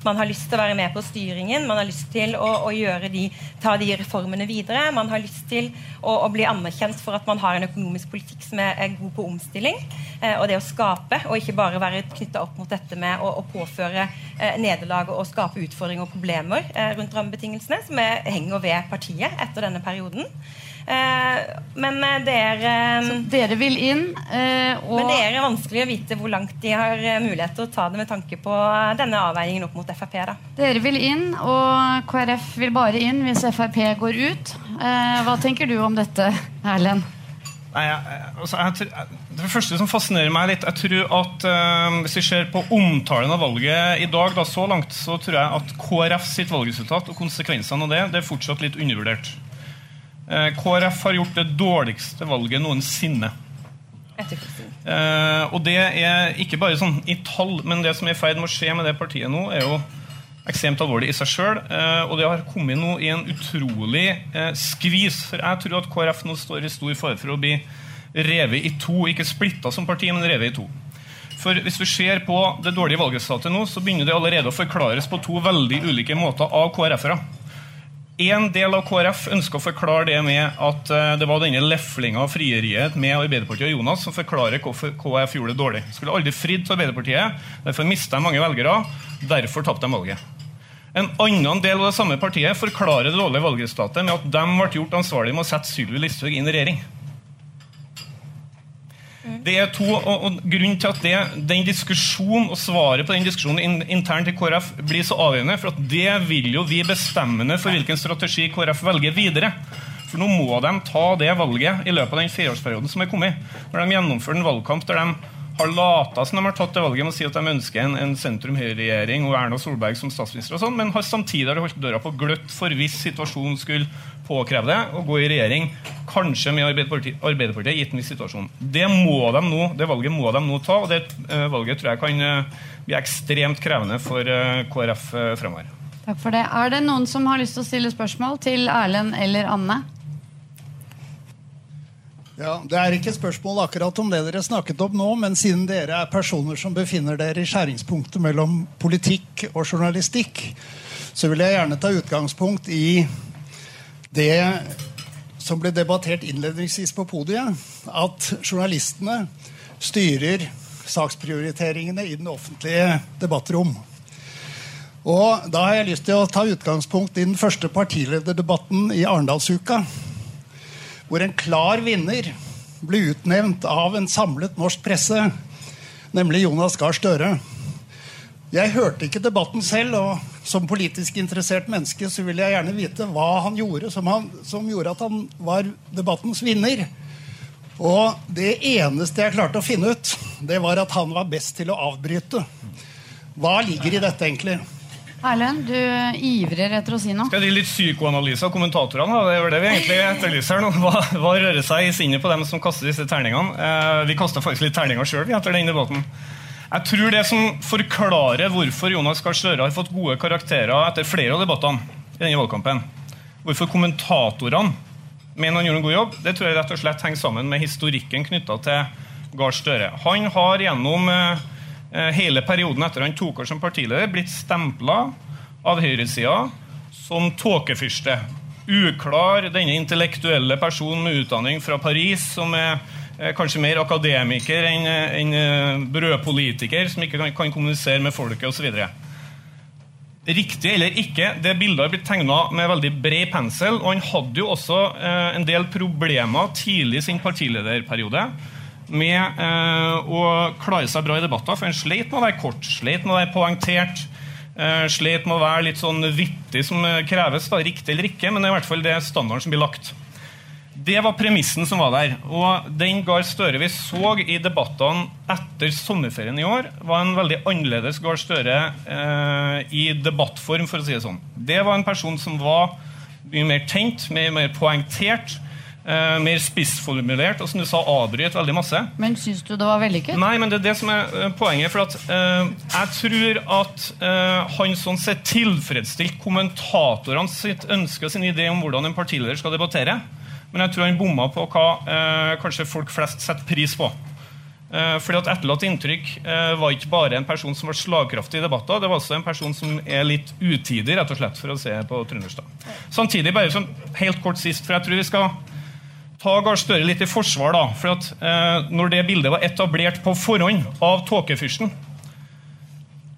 Man har lyst til å være med på styringen, man har lyst til å, å de, ta de reformene videre. Man har lyst til å, å, bli anerkjent for at man har en økonomisk politikk som er, er god på omstilling. Eh, og det å skape, og ikke bare være knytta opp mot dette med å, å påføre eh, nederlag og skape utfordringer og problemer eh, rundt rammebetingelsene, som er, henger ved partiet etter denne perioden. Eh, men dere det er Så dere vil inn? Og... Men det er vanskelig å vite hvor langt de har mulighet til å ta det med tanke på denne avveiningen opp mot Frp. Da. Dere vil inn, og KrF vil bare inn hvis Frp går ut. Hva tenker du om dette, Erlend? Nei, altså, jeg, det første som fascinerer meg litt Jeg tror at uh, Hvis vi ser på omtalen av valget i dag, da, så langt, så tror jeg at KrF sitt valgresultat og konsekvensene av det det er fortsatt litt undervurdert. Eh, KrF har gjort det dårligste valget noensinne. Eh, og det er ikke bare sånn i tall, men det som er i ferd med å skje med det partiet nå, er jo ekstremt alvorlig i seg sjøl. Eh, og det har kommet nå i en utrolig eh, skvis. For jeg tror at KrF nå står i stor fare for å bli revet i to. Ikke splitta som parti, men revet i to. For Hvis vi ser på det dårlige valgresultatet nå, så begynner det allerede å forklares på to veldig ulike måter av KrF-ere. En del av KrF ønsker å forklare det med at eh, det var denne leflinga av frieriet med Arbeiderpartiet og Jonas som forklarer hvorfor KrF gjorde det dårlig. Skulle aldri fridd til Arbeiderpartiet, derfor mista de mange velgere. Derfor tapte de valget. En annen del av det samme partiet forklarer det dårlige valgresultatet med at de ble gjort ansvarlig med å sette Sylvi Listhaug inn i regjering. Det er to, og, og Grunnen til at det, den diskusjonen og svaret på den diskusjonen in, internt i KrF blir så avgjørende, for at det vil jo vi bestemmende for hvilken strategi KrF velger videre. For nå må de ta det valget i løpet av den fireårsperioden som er kommet. Når de gjennomfører en valgkamp der de har lata som de har tatt det valget med å si at de ønsker en, en sentrum-høyre-regjering og Erna Solberg som statsminister, og sånn, men har samtidig holdt døra på gløtt for hvis situasjonen skulle påkreve det, å gå i regjering, kanskje med Arbeiderpartiet, Arbeiderpartiet gitt en viss situasjon. Det, må de nå, det valget må de nå ta, og det uh, valget tror jeg kan uh, bli ekstremt krevende for uh, KrF fremover. Takk for det. Er det noen som har lyst til å stille spørsmål til Erlend eller Anne? Ja, Det er ikke spørsmål akkurat om det dere snakket om nå, men siden dere er personer som befinner dere i skjæringspunktet mellom politikk og journalistikk, så vil jeg gjerne ta utgangspunkt i det som ble debattert innledningsvis på podiet, at journalistene styrer saksprioriteringene i den offentlige debattrom. Og Da har jeg lyst til å ta utgangspunkt i den første partilederdebatten i Arendalsuka hvor en klar vinner ble utnevnt av en samlet norsk presse, nemlig Jonas Gahr Støre. Jeg hørte ikke debatten selv, og som politisk interessert menneske så vil jeg gjerne vite hva han gjorde som, han, som gjorde at han var debattens vinner. Og det eneste jeg klarte å finne ut, det var at han var best til å avbryte. Hva ligger i dette, egentlig? Erlend, du ivrer etter å si noe. Skal jeg gi litt psykoanalyse av kommentatorene? Det er det vi egentlig etterlyser nå. Hva, hva rører seg i sinnet på dem som kaster disse terningene? Eh, vi kasta faktisk litt terninger sjøl etter den debatten. Jeg tror det som forklarer hvorfor Jonas Gahr Støre har fått gode karakterer etter flere av debattene i denne valgkampen, hvorfor kommentatorene mener han gjorde en god jobb, det tror jeg rett og slett henger sammen med historikken knytta til Gahr Støre. Han har gjennom Eh, hele perioden etter han tok over som partileder, blitt stempla av høyresida som tåkefyrste. Uklar, denne intellektuelle personen med utdanning fra Paris som er eh, kanskje mer akademiker enn en eh, brødpolitiker, som ikke kan, kan kommunisere med folket osv. Riktig eller ikke, det bildet har blitt tegna med veldig bred pensel. Og han hadde jo også eh, en del problemer tidlig i sin partilederperiode med eh, å klare seg bra i debatter. For en sleit med å være kort, sleit med å være poengtert. Eh, sleit med å være litt sånn vittig som kreves, da, riktig eller ikke, men det er i hvert fall det standarden som blir lagt. Det var premissen som var der. Og den Gahr Støre vi så i debattene etter sommerferien i år, var en veldig annerledes Gahr Støre eh, i debattform, for å si det sånn. Det var en person som var mye mer tenkt, mye mer poengtert, eh, mer spissformulert, og som du sa, avbryt veldig masse. Men syns du det var vellykket? Nei, men det er det som er eh, poenget. For at eh, jeg tror at eh, han sånn sett tilfredsstilte kommentatorene sitt ønske og sin idé om hvordan en partileder skal debattere. Men jeg tror han bomma på hva eh, kanskje folk flest setter pris på. Eh, fordi at Etterlatt inntrykk eh, var ikke bare en person som var slagkraftig i debatter, det var også en person som er litt utidig, rett og slett, for å se på Trønderstad. Samtidig, bare sånn helt kort sist, for jeg tror vi skal ta Gahr Støre litt i forsvar. da, for at eh, Når det bildet var etablert på forhånd av tåkefyrsten,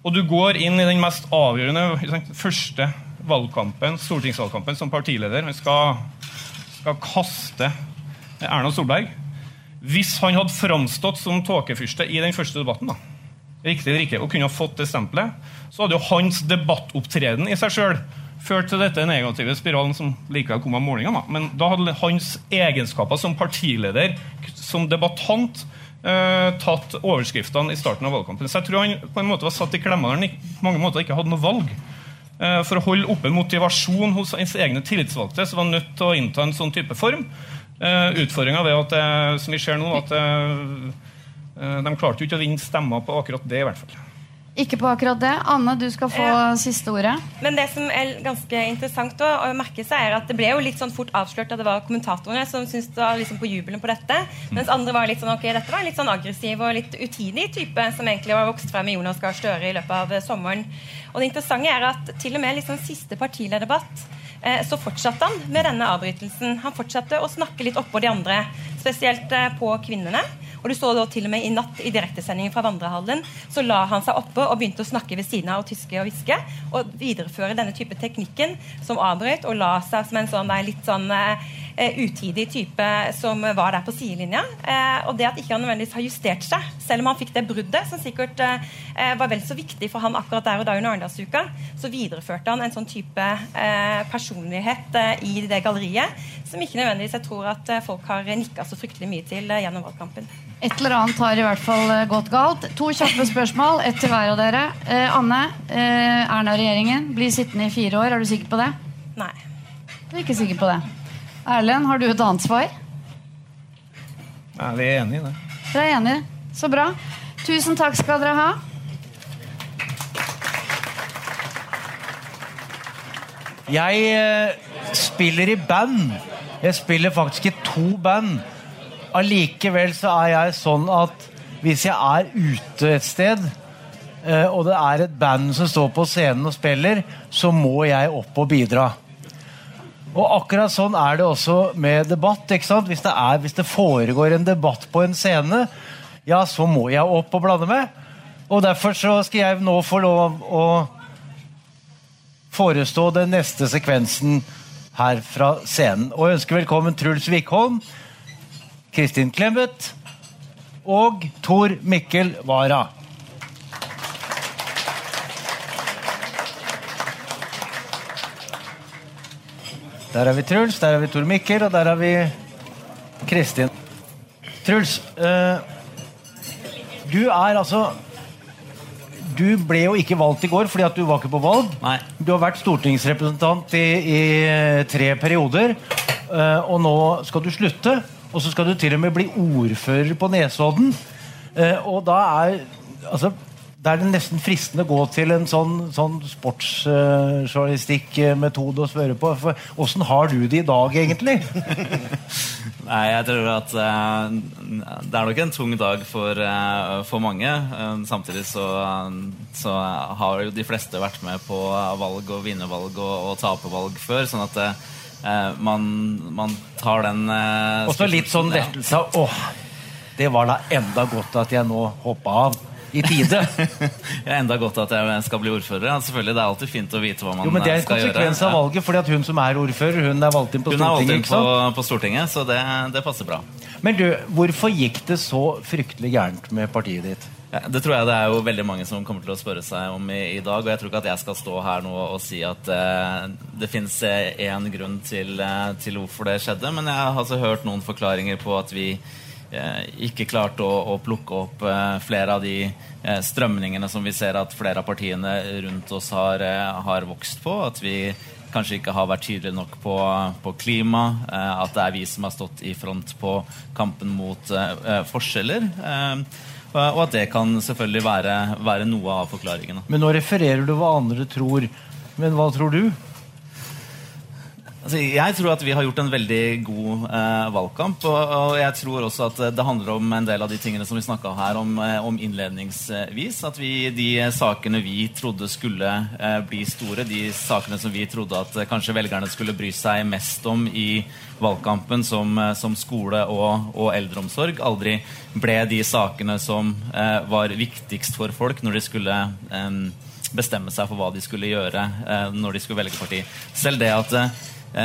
og du går inn i den mest avgjørende første valgkampen, stortingsvalgkampen som partileder Han skal, skal kaste Erna Solberg hvis han hadde framstått som tåkefyrste i den første debatten, da, riktig eller ikke, og kunne ha fått det stempelet, så hadde jo hans debattopptreden i seg sjøl ført til dette negative spiralen som likevel kom av målingene. Men da hadde hans egenskaper som partileder, som debattant, eh, tatt overskriftene i starten av valgkampen. Så jeg tror han på en måte var satt i klemma når han på mange måter ikke hadde noe valg. Eh, for å holde oppe motivasjon hos hans egne tillitsvalgte så var han nødt til å innta en sånn type form. Eh, Utfordringa er at uh, som vi ser nå, at uh, de klarte jo ikke å vinne stemmer på akkurat det. i hvert fall. Ikke på akkurat det. Anne, du skal få Ja. siste ordet. Men det som er ganske interessant å, å merke seg, er at det ble jo litt sånn fort avslørt at det var kommentatorene som syntes det var liksom på jubelen på dette, mens andre var litt sånn ok, dette var en litt sånn aggressiv og litt utidig type som egentlig var vokst frem med Jonas Gahr Støre i løpet av eh, sommeren. Og det interessante er at til og med liksom siste partilederdebatt eh, så fortsatte han med denne avbrytelsen. Han fortsatte å snakke litt oppå de andre, spesielt eh, på kvinnene. Og du så da til og med i natt i direktesendingen fra Vandrehallen, så la han seg oppe og begynte å snakke ved siden av og tyske og hviske. Og videreføre denne type teknikken som avbrøt og la seg som en sånn litt sånn eh, utidig type som var der på sidelinja. Eh, og det at ikke han nødvendigvis har justert seg, selv om han fikk det bruddet, som sikkert eh, var vel så viktig for han akkurat der og da under Arendalsuka, så videreførte han en sånn type eh, personlighet eh, i det galleriet som ikke nødvendigvis jeg tror at eh, folk har nikka så fryktelig mye til eh, gjennom valgkampen. Et eller annet har i hvert fall eh, gått galt. To kjappe spørsmål, ett til hver av dere. Eh, Anne, eh, Erna-regjeringen blir sittende i fire år. Er du sikker på det? Nei. Du er ikke sikker på det. Erlend, har du et annet svar? Nei, vi er enige i det. Dere er enige? Så bra. Tusen takk skal dere ha. Jeg eh, spiller i band. Jeg spiller faktisk i to band. Allikevel så er jeg sånn at hvis jeg er ute et sted, eh, og det er et band som står på scenen og spiller, så må jeg opp og bidra. Og akkurat sånn er det også med debatt. ikke sant? Hvis det, er, hvis det foregår en debatt på en scene, ja, så må jeg opp og blande med. Og derfor så skal jeg nå få lov å forestå den neste sekvensen her fra scenen. Og ønsker velkommen Truls Wickholm, Kristin Clemet og Tor Mikkel Wara. Der er vi Truls, der er vi Tor Mikkel, og der er vi Kristin. Truls, eh, du er altså Du ble jo ikke valgt i går fordi at du var ikke på valg. Nei. Du har vært stortingsrepresentant i, i tre perioder, eh, og nå skal du slutte. Og så skal du til og med bli ordfører på Nesodden. Eh, og da er altså da er det nesten fristende å gå til en sånn, sånn sportsjournalistikkmetode å spørre på. For Åssen har du det i dag, egentlig? [LAUGHS] Nei, jeg tror at uh, det er nok en tung dag for, uh, for mange. Eh, samtidig så, så har jo de fleste vært med på valg og vinnervalg og, og tapervalg før. Sånn at eh, man, man tar den Også Og så litt sånn lettelse av Åh, det var da enda godt at jeg nå hoppa av i tide. [LAUGHS] Det er enda godt at jeg skal bli ordfører. Ja, selvfølgelig, Det er alltid fint å vite hva man Jo, men Det er en skal gjøre. konsekvens av valget, fordi at hun som er ordfører, hun er valgt inn på Hun er valgt inn på, på Stortinget, så det, det passer bra. Men du, hvorfor gikk det så fryktelig gærent med partiet ditt? Ja, det tror jeg det er jo veldig mange som kommer til å spørre seg om i, i dag. Og jeg tror ikke at jeg skal stå her nå og si at eh, det fins én grunn til, eh, til hvorfor det skjedde. Men jeg har altså hørt noen forklaringer på at vi eh, ikke klart å, å plukke opp eh, flere av de eh, strømningene som vi ser at flere av partiene rundt oss har, eh, har vokst på. At vi kanskje ikke har vært tydelige nok på, på klima. Eh, at det er vi som har stått i front på kampen mot eh, forskjeller. Eh, og at det kan selvfølgelig være, være noe av forklaringene. Men nå refererer du hva andre tror. Men hva tror du? Altså, jeg tror at vi har gjort en veldig god eh, valgkamp. Og, og, jeg tror også at det handler om en del av de tingene som vi snakka her om, eh, om, innledningsvis. At vi, de sakene vi trodde skulle eh, bli store, de sakene som vi trodde at eh, kanskje velgerne skulle bry seg mest om i valgkampen, som, eh, som skole og, og, eldreomsorg, aldri ble de sakene som eh, var viktigst for folk når de skulle bestemme seg for hva de skulle gjøre når de skulle velge parti. Selv det at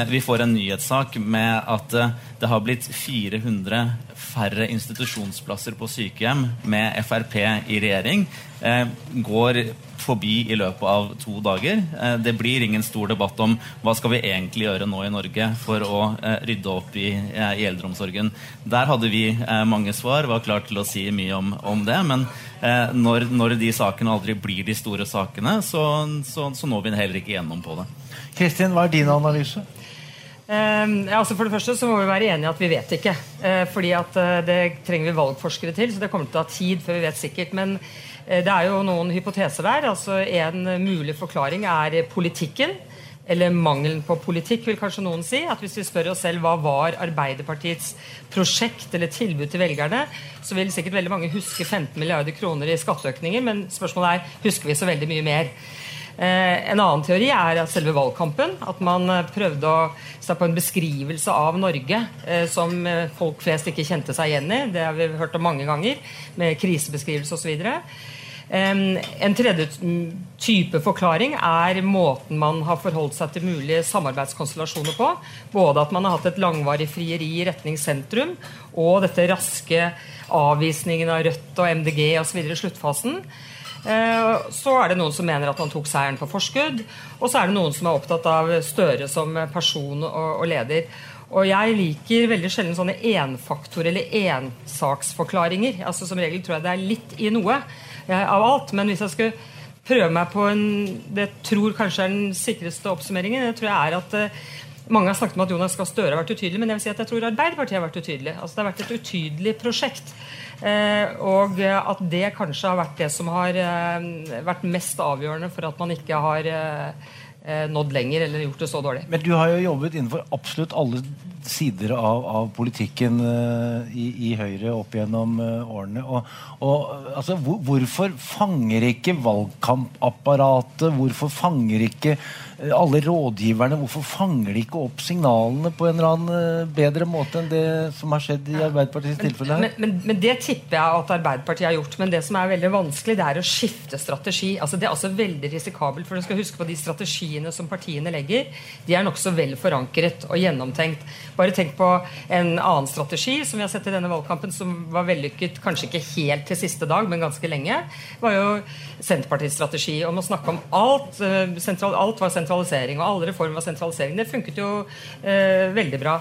vi får en nyhetssak med at eh, det har blitt 400 færre institusjonsplasser på sykehjem med Frp i regjering. Eh, går forbi i løpet av to dager. Det blir ingen stor debatt om hva skal vi egentlig gjøre nå i Norge for å rydde opp i, i eldreomsorgen. Der hadde vi mange svar, var klar til å si mye om, om det. Men når, når, de sakene aldri blir de store sakene, så, så, så når vi heller ikke gjennom på det. Kristin, hva er din analyse? Uh, altså for det første så må vi være enige at vi vet ikke. Uh, fordi at uh, Det trenger vi valgforskere til, så det kommer til å ta tid før vi vet sikkert. Men eh, det er jo noen hypoteser der. altså En mulig forklaring er politikken. Eller mangelen på politikk, vil kanskje noen si. at Hvis vi spør oss selv hva var Arbeiderpartiets prosjekt eller tilbud til velgerne, så vil sikkert veldig mange huske 15 milliarder kroner i skatteøkninger, men spørsmålet er husker vi så veldig mye mer. Eh, en annen teori er at selve valgkampen. At man eh, prøvde å se på en beskrivelse av Norge eh, som folk flest ikke kjente seg igjen i. Det har vi hørt om mange ganger, med krisebeskrivelse osv. En tredje type forklaring er måten man har forholdt seg til mulige samarbeidskonstellasjoner på. Både at man har hatt et langvarig frieri i retning sentrum, og dette raske avvisningen av Rødt og MDG osv. i sluttfasen. Eh, så er det noen som mener at han tok seieren på forskudd. Og så er det noen som er opptatt av Støre som person og, leder. Og jeg liker veldig sjelden sånne enfaktor- eller ensaksforklaringer. Altså Som regel tror jeg det er litt i noe eh, av alt. Men hvis jeg skulle prøve meg på en Det tror kanskje er den sikreste oppsummeringen. Det tror jeg er at uh, mange har snakket om at Jonas Gahr Støre har vært utydelig, men jeg vil si at jeg tror Arbeiderpartiet har vært utydelig. Altså Det har vært et utydelig prosjekt. Eh, og at det kanskje har vært det som har eh, vært mest avgjørende for at man ikke har eh, nådd lenger eller gjort det så dårlig. Men du har jo jobbet innenfor absolutt alle sider av, av politikken uh, i, i, Høyre opp gjennom uh, årene. Og, og altså, hvor, hvorfor fanger ikke valgkampapparatet, hvorfor fanger ikke alle rådgiverne, hvorfor fanger de ikke opp signalene på en eller annen eh, bedre måte enn det som har skjedd i Arbeiderpartiets tilfelle? Men, men, men, det tipper jeg at Arbeiderpartiet har gjort. Men det som er veldig vanskelig, det er å skifte strategi. Altså Det er altså veldig risikabelt. For du skal huske på de strategiene som partiene legger. De er nokså vel forankret og gjennomtenkt. Bare tenk på en annen strategi som vi har sett i denne valgkampen, som var vellykket kanskje ikke helt til siste dag, men ganske lenge. Var jo Senterpartiets strategi om å snakke om alt. Eh, sentral, alt var sentralt sentralisering. Og alle reformer var sentralisering. Det funket jo eh, veldig bra.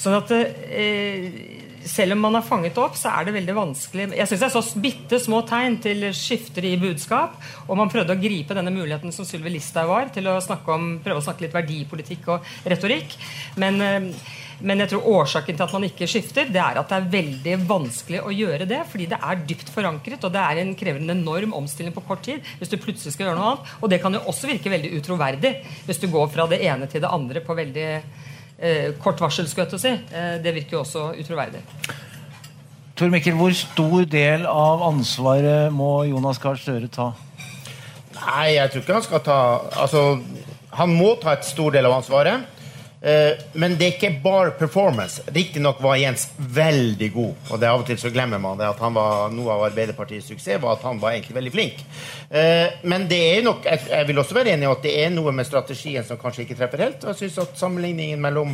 Sånn at eh, selv om man har fanget opp, så er det veldig vanskelig Jeg syns jeg så bitte små tegn til skifter i budskap. Og man prøvde å gripe denne muligheten som Sylvi Listhaug var, til å om, prøve å snakke litt verdipolitikk og retorikk. Men eh, men jeg tror årsaken til at man ikke skifter, det er at det er veldig vanskelig å gjøre det. Fordi det er dypt forankret, og det er en krever en enorm omstilling på kort tid. hvis du plutselig skal gjøre noe annet. Og det kan jo også virke veldig utroverdig hvis du går fra det ene til det andre på veldig eh, kort varsel. skulle jeg til å si. Eh, det virker jo også utroverdig. Tor Mikkel, hvor stor del av ansvaret må Jonas Gahr Støre ta? Nei, jeg tror ikke han skal ta Altså, han må ta et stor del av ansvaret. Eh, men det er ikke bare performance. Riktignok var Jens veldig god. Og det av og til så glemmer man det at han var noe av Arbeiderpartiets suksess var at han var egentlig veldig flink. Eh, men det er nok, jeg vil også være enig i at det er noe med strategien som kanskje ikke treffer helt. Og jeg syns at sammenligningen mellom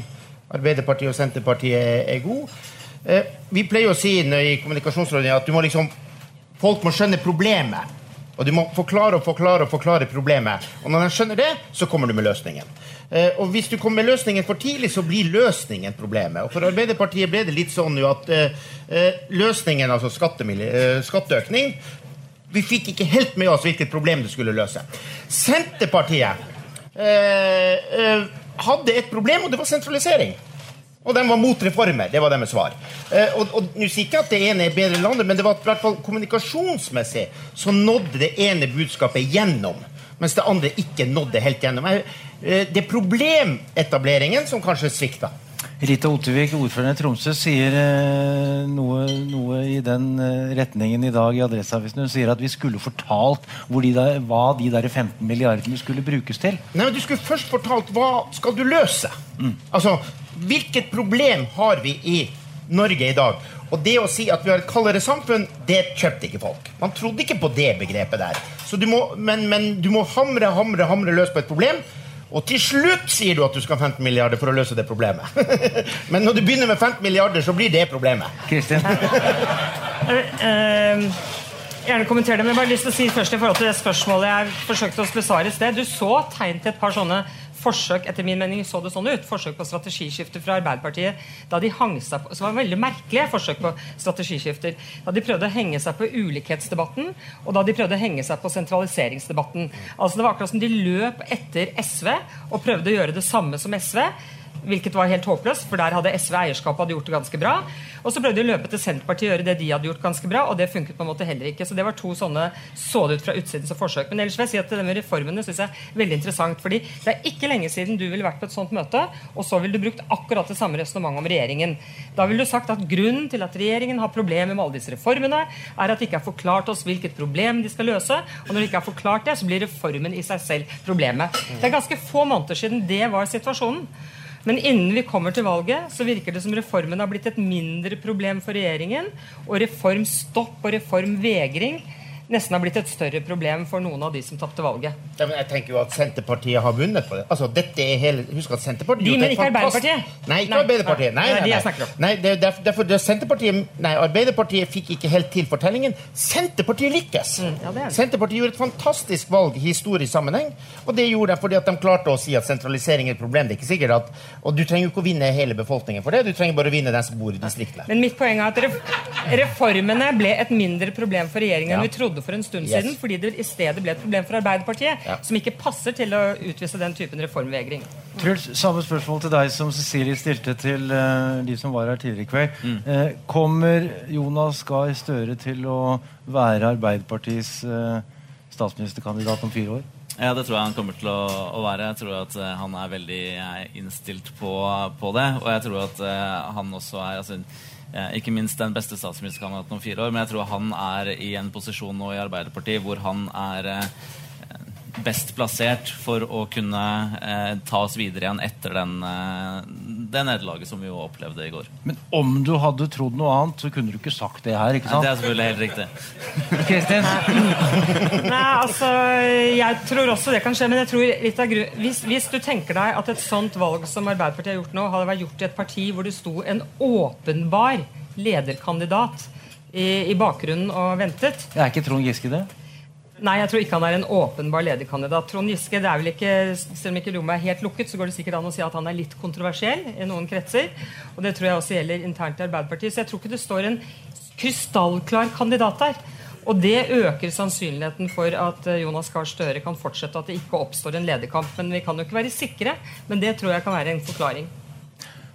Arbeiderpartiet og Senterpartiet er god. Eh, vi pleier å si i kommunikasjonsrådet at du må liksom, folk må skjønne problemet. Og du må forklare og forklare og forklare problemet. Og når de skjønner det, så kommer du med løsningen. Eh, og hvis du kommer med løsningen for tidlig, så blir løsningen problemet. Og for Arbeiderpartiet ble det litt sånn jo at eh, eh, løsningen, altså skatteøkning Vi fikk ikke helt med oss hvilket problem det skulle løse. Senterpartiet eh, eh, hadde et problem, og det var sentralisering. Og de var mot reformer. Det var deres svar. Eh, og, og Nå sier ikke at det ene er bedre enn andre, men det var i hvert fall kommunikasjonsmessig så nådde det ene budskapet gjennom, mens det andre ikke nådde helt gjennom. Eh, Det er problemetableringen som kanskje svikta. Rita Ottervik, ordføreren i Tromsø, sier eh, noe, noe i den eh, retningen i dag i Adresseavisen. Hun sier at vi skulle fortalt hvor de der, hva de der 15 milliardene skulle brukes til. Nei, men Du skulle først fortalt hva skal du løse. Altså, Hvilket problem har vi i Norge i dag? Og det å si at vi har et kaldere samfunn, det kjøpte ikke folk. Man trodde ikke på det begrepet der. Så du må, men, men du må hamre, hamre, hamre løs på et problem. Og til slutt sier du at du skal ha 15 milliarder for å løse det problemet. [LAUGHS] men når du begynner med 15 milliarder, så blir det problemet. Kristin? Eh, gjerne kommentere det, men jeg har bare lyst til å si først i forhold til det spørsmålet jeg forsøkte å besvare i sted. Du så tegn til et par sånne forsøk etter min mening så det sånn ut, forsøk på strategiskifter fra Arbeiderpartiet da de hang seg på, som var veldig merkelige forsøk på strategiskifter. Da de prøvde å henge seg på ulikhetsdebatten, og da de prøvde å henge seg på sentraliseringsdebatten. Altså Det var akkurat som de løp etter SV og prøvde å gjøre det samme som SV. Hvilket var helt håpløst, for der hadde SV eierskapet hadde gjort det ganske bra. Og så prøvde de å løpe til Senterpartiet og gjøre det de hadde gjort ganske bra, og det funket på en måte heller ikke. Så det var to sånne så det ut fra utsiden som forsøk. Men ellers vil jeg si at det med reformene synes jeg er veldig interessant. fordi det er ikke lenge siden du ville vært på et sånt møte, og så ville du brukt akkurat det samme resonnementet om regjeringen. Da ville du sagt at grunnen til at regjeringen har problemer med alle disse reformene, er at de ikke har forklart oss hvilket problem de skal løse. Og når de ikke har forklart det, så blir reformen i seg selv problemet. Det er ganske få måneder siden det var situasjonen. Men innen vi kommer til valget, så virker det som reformen har blitt et mindre problem for regjeringen. Og reformstopp og reformvegring nesten har blitt et større problem for noen av de som tapte valget. Ja, men jeg tenker jo at Senterpartiet har vunnet på det. Altså, dette er hele, Husk at Senterpartiet De, men ikke Arbeiderpartiet? Nei, ikke Nei, Arbeiderpartiet. Nei, nei, nei, de jeg nei. snakker om. nei det, er derfor, derfor det er Senterpartiet Nei, Arbeiderpartiet fikk ikke helt til fortellingen. Senterpartiet lykkes! Mm, Senterpartiet gjorde et fantastisk valg i historisk sammenheng. Og det gjorde de fordi at de klarte å si at sentralisering er et problem. Det er ikke sikkert at, Og du trenger jo ikke å vinne hele befolkningen for det, du trenger bare å vinne den som bor i distriktene. Men mitt poeng er at reformene ble et mindre problem for regjeringen enn Ja. vi trodde for en stund Yes. siden, fordi det i stedet ble et problem for Arbeiderpartiet, Ja. som ikke passer til å utvise den typen reformvegring. Truls, samme spørsmål til deg som Cecilie stilte til uh, de som var her tidligere i kveld. Mm. Uh, kommer Jonas Gahr Støre til å være Arbeiderpartiets uh, statsministerkandidat om fire år? Ja, det tror jeg han kommer til å, å være. Jeg tror at han er veldig innstilt på, på det. Og jeg tror at han også er altså, ikke minst den beste statsministerkandidaten om fire år, men jeg tror han er i en posisjon nå i Arbeiderpartiet hvor han er eh, best plassert for å kunne eh, ta oss videre igjen etter den, eh, det nederlaget som vi jo opplevde i går. Men om du hadde trodd noe annet, så kunne du ikke sagt det her. ikke Ja, sant? det er selvfølgelig helt riktig. Kristin? [LAUGHS] Nei, altså, jeg tror også det kan skje, men jeg tror litt av gru- hvis, hvis du tenker deg at et sånt valg som Arbeiderpartiet har gjort nå, hadde vært gjort i et parti hvor det sto en åpenbar lederkandidat i, i bakgrunnen og ventet Er ikke Trond Giske det? Nei, jeg tror ikke han er en åpenbar lederkandidat. Trond Giske, det er vel ikke, Selv om ikke rommet er helt lukket, så går det sikkert an å si at han er litt kontroversiell i noen kretser. Og det tror jeg også gjelder internt i Arbeiderpartiet. Så jeg tror ikke det står en krystallklar kandidat der. Og det øker sannsynligheten for at eh, Jonas Gahr Støre kan fortsette, at det ikke oppstår en lederkamp. Men vi kan jo ikke være sikre. Men det tror jeg kan være en forklaring.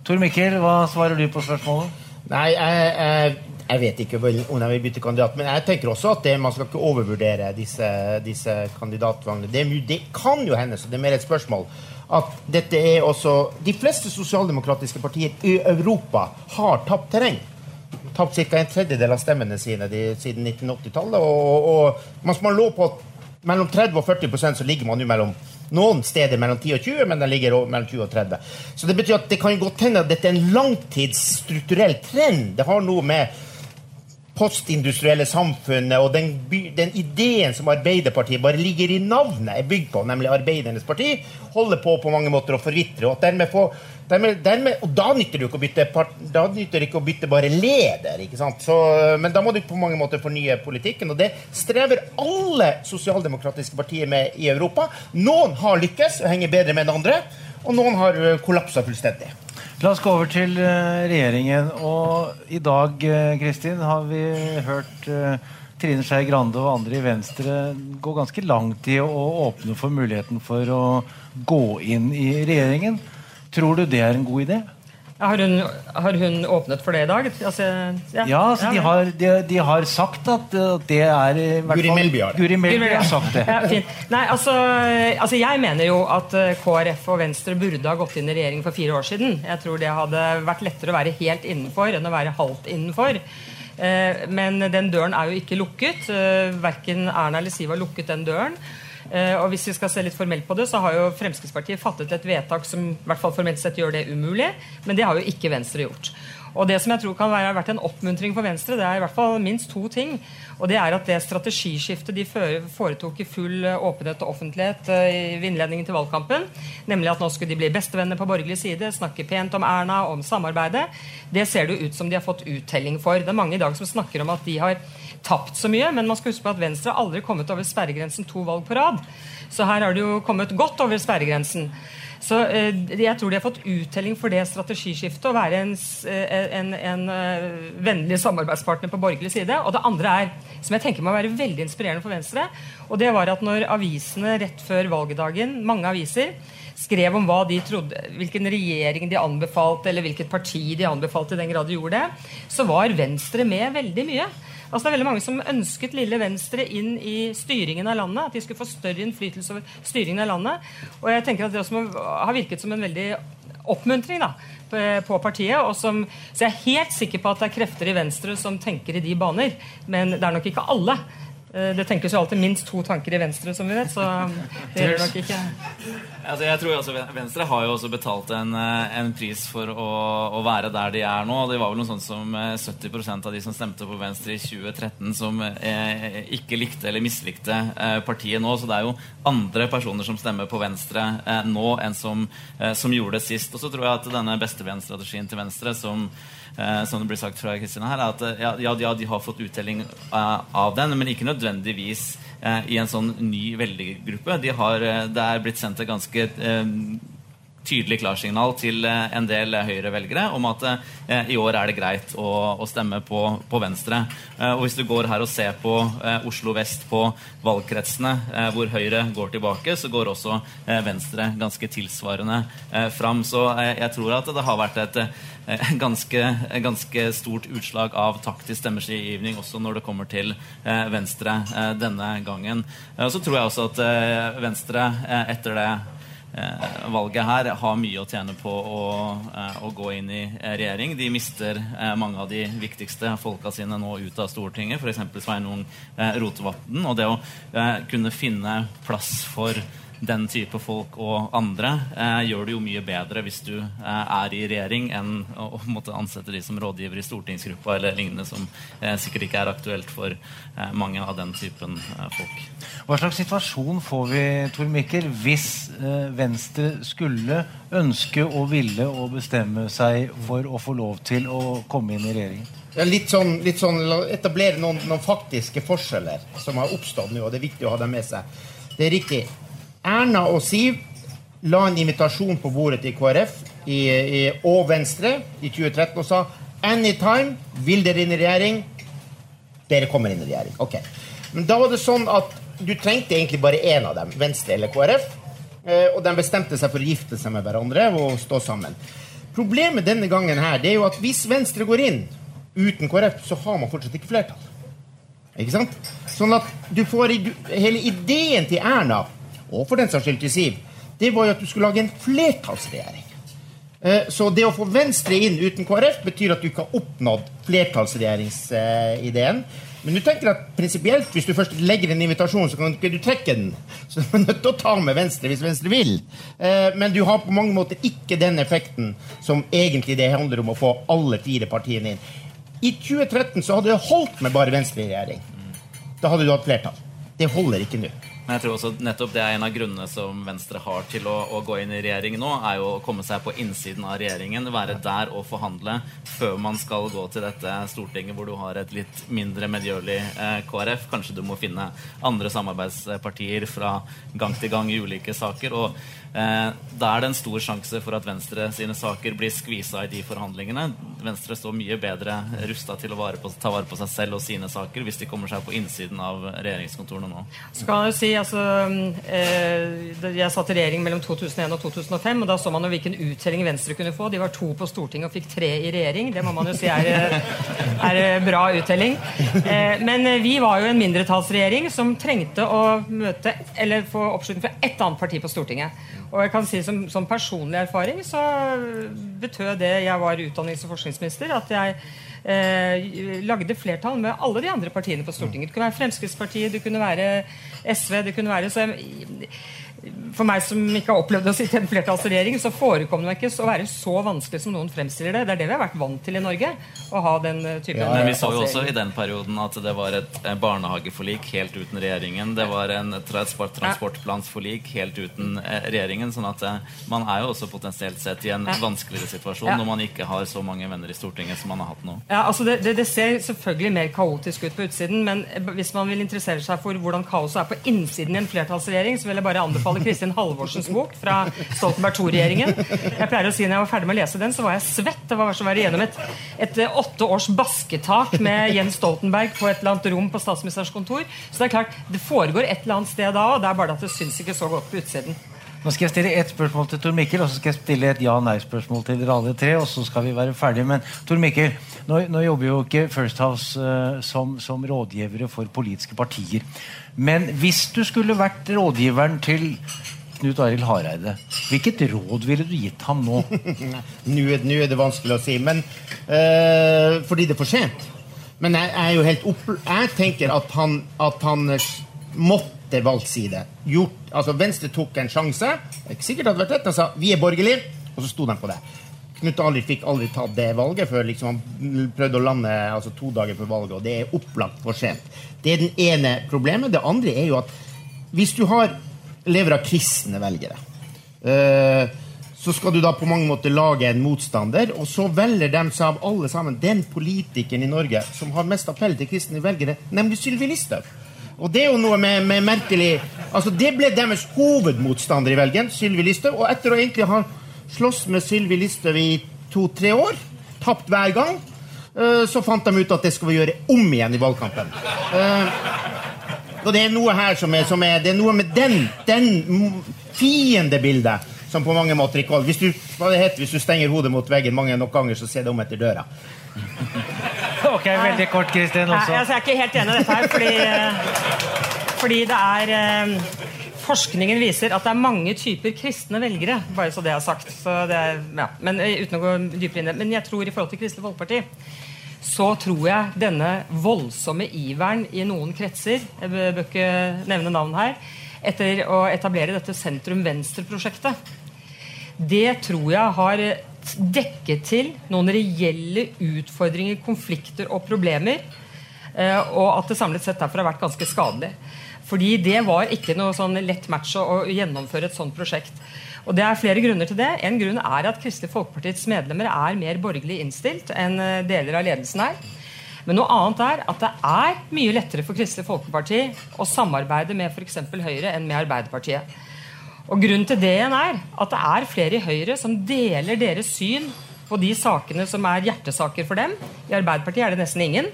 Tor Mikkel, hva svarer du på spørsmålet? Nei, jeg, jeg, jeg vet ikke om jeg vil bytte kandidat, men jeg tenker også at det, man skal ikke overvurdere disse, disse kandidatvalgene. Det, det kan jo hende, så det er mer et spørsmål, at dette er også De fleste sosialdemokratiske partier i Europa har tapt terreng. Tapt ca. en tredjedel av stemmene sine de, siden 1980-tallet. Og, og mens man lå på mellom 30 og 40% så ligger man jo mellom noen steder mellom 10 og 20, men den ligger mellom 20 og 30. Så det betyr at det kan godt hende at dette er en langtidsstrukturell trend. Det har noe med postindustrielle samfunnet og den, den ideen som Arbeiderpartiet bare ligger i navnet, er bygd på, nemlig Arbeidernes parti, holder på på mange måter å forvitre. Og, dermed få, dermed, dermed, og da nytter det ikke å bytte, part, da nytter det ikke å bytte bare leder. ikke sant? Så, men da må du på mange måter fornye politikken, og det strever alle sosialdemokratiske partier med i Europa. Noen har lykkes og henger bedre med enn andre, og noen har ø, kollapsa fullstendig. La oss gå over til eh, regjeringen. Og i dag, eh, Kristin, har vi hørt eh, Trine Skei Grande og andre i Venstre gå ganske langt i å åpne for muligheten for å gå inn i regjeringen. Tror du det er en god idé? Har hun, har hun åpnet for det i dag? Altså, ja, Ja, altså, de, har, de, de har sagt at uh, det er Guri fall- Melby har det. Guri Melby har sagt det. Ja, fint. Nei, altså, altså Jeg mener jo at eh, KrF og Venstre burde ha gått inn i regjering for fire år siden. Jeg tror det hadde vært lettere å være helt innenfor enn å være halvt innenfor. Eh, Men den døren er jo ikke lukket. Verken Erna eller Siv har lukket den døren. Eh, Og hvis vi skal se litt formelt på det, så har jo Fremskrittspartiet fattet et vedtak som i hvert fall formelt sett gjør det umulig, men det har jo ikke Venstre gjort. Og det som jeg tror kan være vært en oppmuntring for Venstre, det er i hvert fall minst to ting. Og det er at det strategiskiftet de foretok i full eh, åpenhet og offentlighet eh, i innledningen til valgkampen, nemlig at nå skulle de bli bestevenner på borgerlig side, snakke pent om Erna, om samarbeidet, det ser det ut som de har fått uttelling for. Det er mange i dag som snakker om at de har tapt så mye, men man skal huske på at Venstre har aldri kommet over sperregrensen to valg på rad. Så her har de jo kommet godt over sperregrensen. Så eh, jeg tror de har fått uttelling for det strategiskiftet å være en, eh, en, en eh, vennlig samarbeidspartner på borgerlig side. Og det andre er, som jeg tenker må være veldig inspirerende for Venstre, og det var at når avisene rett før valgdagen, mange aviser, skrev om hva de trodde, hvilken regjering de anbefalte, eller hvilket parti de anbefalte, i den grad de gjorde det, så var Venstre med veldig mye. Altså det er veldig Mange som ønsket lille Venstre inn i styringen av landet. At de skulle få større innflytelse over styringen av landet. Og jeg tenker at Det også må ha virket som en veldig oppmuntring da, på partiet. Og som, så jeg er helt sikker på at det er krefter i Venstre som tenker i de baner. Men det er nok ikke alle. Eh, Det tenkes jo alltid minst to tanker i Venstre, som vi vet. Så det gjør det nok ikke. Altså, jeg tror også Venstre har jo også betalt en, eh, en pris for å, å være der de er nå. Det var vel noe sånt som eh, 70% av de som stemte på Venstre i 2013, som eh, ikke likte eller mislikte eh, partiet nå. Så det er jo andre personer som stemmer på Venstre eh, nå, enn som, eh, som gjorde det sist. Og så tror jeg at denne bestevenn-strategien til Venstre, som, eh, som det blir sagt fra Kristina her, er at eh, ja, ja, de har fått uttelling eh, av den, men ikke nødvendigvis i en sånn ny velgergruppe. De det er blitt sendt et ganske tydelig klarsignal til eh, en del eh, Høyre-velgere om at eh, i år er det greit å, stemme på, Venstre. Og hvis du går her og ser på Oslo vest på valgkretsene hvor Høyre går tilbake, så går også Venstre ganske tilsvarende fram. Så jeg tror at det har vært et ganske, ganske stort utslag av taktisk stemmegivning også når det kommer til Venstre denne gangen. Og så tror jeg også at Venstre etter det valget her har mye å tjene på å, eh, å gå inn i eh, regjering. De mister eh, mange av de viktigste folka sine nå ut av Stortinget, f.eks. Sveinung eh, Rotevatn. Og det å eh, kunne finne plass for den type folk og andre eh, gjør det jo mye bedre hvis du eh, er i regjering, enn å, å måtte ansette de som rådgiver i stortingsgruppa eller lignende, som eh, sikkert ikke er aktuelt for eh, mange av den typen eh, folk. Hva slags situasjon får vi Tor Mikkel, hvis eh, Venstre skulle ønske og ville å bestemme seg for å få lov til å komme inn i regjeringen? Ja, litt sånn, litt sånn Etablere noen, noen faktiske forskjeller som har oppstått nå, og det er viktig å ha dem med seg. Det er riktig. Erna og Siv la en invitasjon på bordet til KrF i, i, og Venstre i 2013 og sa anytime vil dere inn i regjering. Dere kommer inn i regjering. Ok. Men da var det sånn at du trengte egentlig bare én av dem, Venstre eller KrF. eh, Og de bestemte seg for å gifte seg med hverandre og stå sammen. Problemet denne gangen her, det er jo at hvis Venstre går inn uten KrF, så har man fortsatt ikke flertall. Ikke sant? Sånn at du får Hele ideen til Erna, og for den saks skyld til Siv, det var jo at du skulle lage en flertallsregjering. Eh, Så det å få Venstre inn uten KrF betyr at du ikke har oppnådd flertallsregjeringsideen. Men du tenker at prinsipielt, hvis du først legger en invitasjon, så kan ikke du trekke den. Så du er nødt til å ta med Venstre hvis Venstre vil. Eh, Men du har på mange måter ikke den effekten som egentlig det handler om å få alle fire partiene inn. I 2013 så hadde det holdt med bare Venstre i regjering. Da hadde du hatt flertall. Det holder ikke nå. Men jeg tror også nettopp det er en av grunnene som Venstre har til å, å gå inn i regjering nå, er jo å komme seg på innsiden av regjeringen, være der og forhandle før man skal gå til dette Stortinget hvor du har et litt mindre medgjørlig eh, KrF. Kanskje du må finne andre samarbeidspartier fra gang til gang i ulike saker. og Eh, da er det en stor sjanse for at Venstre sine saker blir skvisa i de forhandlingene. Venstre står mye bedre rusta til å vare på, ta vare på seg selv og sine saker hvis de kommer seg på innsiden av regjeringskontorene nå. Så kan jeg si, altså, eh, Jeg satt i regjering mellom 2001 og 2005, og da så man jo hvilken uttelling Venstre kunne få. De var to på Stortinget og fikk tre i regjering. Det må man jo si er, eh, er bra uttelling. Men vi var jo en mindretallsregjering som trengte å møte eller få oppslutning fra ett annet parti på Stortinget. Og jeg kan si som, som personlig erfaring så betød det jeg var utdannings- og forskningsminister, at jeg eh, lagde flertall med alle de andre partiene på Stortinget. Det kunne være Fremskrittspartiet, det kunne være SV det kunne være, så jeg, For meg som ikke har opplevd å sitte i en flertallsregjering, så forekommer det ikke å være så vanskelig som noen fremstiller det. Det er det vi har vært vant til i Norge. Å ha den eh, typen ja, Men vi så jo også i den perioden at det var et barnehageforlik helt uten regjeringen. Det var en transport, transportplansforlik helt uten eh, regjeringen. sånn at eh, man er jo også potensielt sett i en vanskeligere situasjon når man ikke har så mange venner i Stortinget som man har hatt nå. Ja, altså det, det, det ser selvfølgelig mer kaotisk ut på utsiden, men hvis man vil interessere seg for hvordan kaoset er på innsiden i en flertallsregjering, så vil jeg bare anbefale anbefale Kristin Halvorsens bok fra Stoltenberg II-regjeringen. Jeg pleier å si når jeg var ferdig med å lese den, så var jeg svett. Det var som å være gjennom et, et eh, åtte års basketak med Jens Stoltenberg på et eller annet rom på statsministerens kontor. Så det er klart, det foregår et eller annet sted da, og det er bare at det syns ikke så godt på utsiden. Nå skal jeg stille ett spørsmål til Tor Mikkel, og så skal jeg stille et ja-nei-spørsmål til dere alle tre. og så skal vi være ferdige. Men Tor Mikkel, nå, nå jobber jo ikke First House uh, som, som, rådgivere for politiske partier. Men hvis du skulle vært rådgiveren til Knut Arild Hareide, hvilket råd ville du gitt ham nå? [LAUGHS] nå, er, nå, er, det vanskelig å si, men uh, fordi det er for sent. Men jeg, jeg, er jo helt opp... Jeg tenker at han, at han måtte valgt side. Gjort, altså Venstre tok en sjanse. Det er ikke sikkert det hadde vært rett. Han sa vi er borgerlige, og så sto de på det. Knut Ali fikk aldri tatt det valget før liksom han prøvde å lande altså to dager før valget. Og det er opplagt for sent. Det er den ene problemet. Det andre er jo at hvis du har lever av kristne velgere uh, så skal du da på mange måter lage en motstander, og så velger de seg av alle sammen den politikeren i Norge som har mest appell til kristne velgere, nemlig Sylvi Listhaug. Og det er jo noe med, med merkelig Altså, Det ble deres hovedmotstander i velgen, Sylvi Listhaug. Og etter å egentlig ha slåss med Sylvi Listhaug i to-tre år, tapt hver gang, uh, så fant de ut at det skal vi gjøre om igjen i valgkampen. Uh, og det er noe her som er, som er Det er noe med den, den fiendebildet som på mange måter ikke holder. Hvis du, hva det heter, hvis du stenger hodet mot veggen mange nok ganger, så ser det om etter døra. Ok, veldig kort, Kristin. også. Jeg, jeg er ikke helt enig i dette her, fordi, eh, fordi det er eh, Forskningen viser at det er mange typer kristne velgere. bare så det er sagt. Er, ja. Men eh, uten å gå dypere inn i det. Men jeg tror i forhold til Kristelig Folkeparti så tror jeg denne voldsomme iveren i noen kretser Jeg bør ikke nevne navn her. Etter å etablere dette sentrum-venstre-prosjektet. Det tror jeg har dekket til noen reelle utfordringer, konflikter og problemer. Eh, og at det samlet sett derfor har vært ganske skadelig. Fordi det var ikke noe sånn lett match å gjennomføre et sånt prosjekt. Og Det er flere grunner til det. En grunn er at Kristelig Folkepartis medlemmer er mer borgerlig innstilt enn eh, deler av ledelsen er. Men noe annet er at det er mye lettere for Kristelig Folkeparti å samarbeide med f.eks. Høyre enn med Arbeiderpartiet. Og Grunnen til det igjen er at det er flere i Høyre som deler deres syn på de sakene som er hjertesaker for dem. I Arbeiderpartiet er det nesten ingen.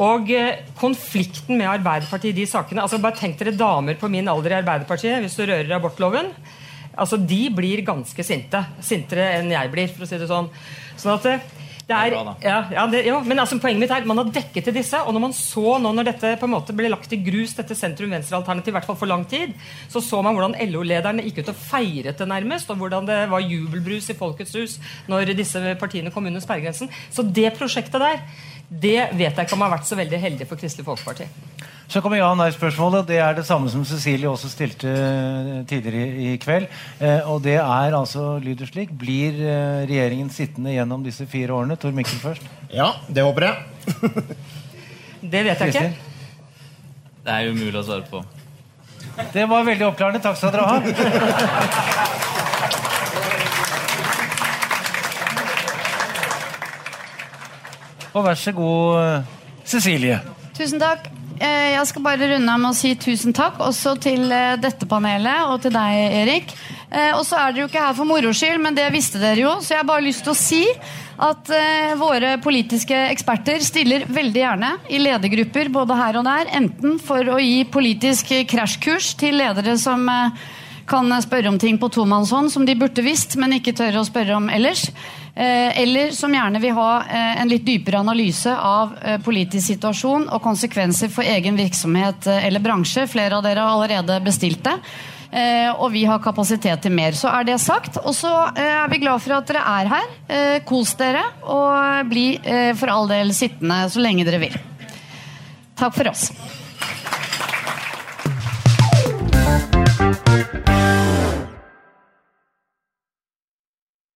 Og eh, konflikten med Arbeiderpartiet i de sakene altså Bare tenk dere damer på min alder i Arbeiderpartiet hvis du rører abortloven. Altså, De blir ganske sinte. Sintere enn jeg blir, for å si det sånn. Sånn at eh, er, ja, ja, det, ja, men altså, poenget mitt er man har dekket til disse. Og når man så nå når dette på en måte ble lagt i grus, dette sentrum-venstre-alternativet, i hvert fall for lang tid, så så man hvordan LO-lederne gikk ut og feiret det nærmest, og hvordan det var jubelbrus i Folkets hus når disse partiene kom under sperregrensen. Så det prosjektet der det vet jeg ikke om har vært så veldig heldig for Kristelig Folkeparti. Så kommer ja-nei-spørsmålet. Det er det samme som Cecilie også stilte eh, tidligere i, kveld. Eh, og det er altså lyder slik. Blir eh, regjeringen sittende gjennom disse fire årene? Tor Mikkel først. Ja, det håper jeg. [LAUGHS] det vet jeg ikke. Det er umulig å svare på. Det var veldig oppklarende. Takk skal dere ha. [LAUGHS] Og vær så god, Cecilie. Tusen takk. Eh, Jeg skal bare runde av med å si tusen takk også til eh, dette panelet og til deg, Erik. Eh, Og så er dere jo ikke her for moro skyld, men det visste dere jo. Så jeg har bare lyst til å si at våre politiske eksperter stiller veldig gjerne i ledergrupper både her og der, enten for å gi politisk krasjkurs til ledere som kan spørre om ting på tomannshånd som de burde visst, men ikke tør å spørre om ellers. Eh, eller som gjerne vil ha eh, en litt dypere analyse av eh, politisk situasjon og konsekvenser for egen virksomhet eller bransje. Flere av dere har allerede bestilt det. Og vi har kapasitet til mer. Så er det sagt. Og så er vi glad for at dere er her. Kos dere, og bli for all del sittende så lenge dere vil. Takk for oss.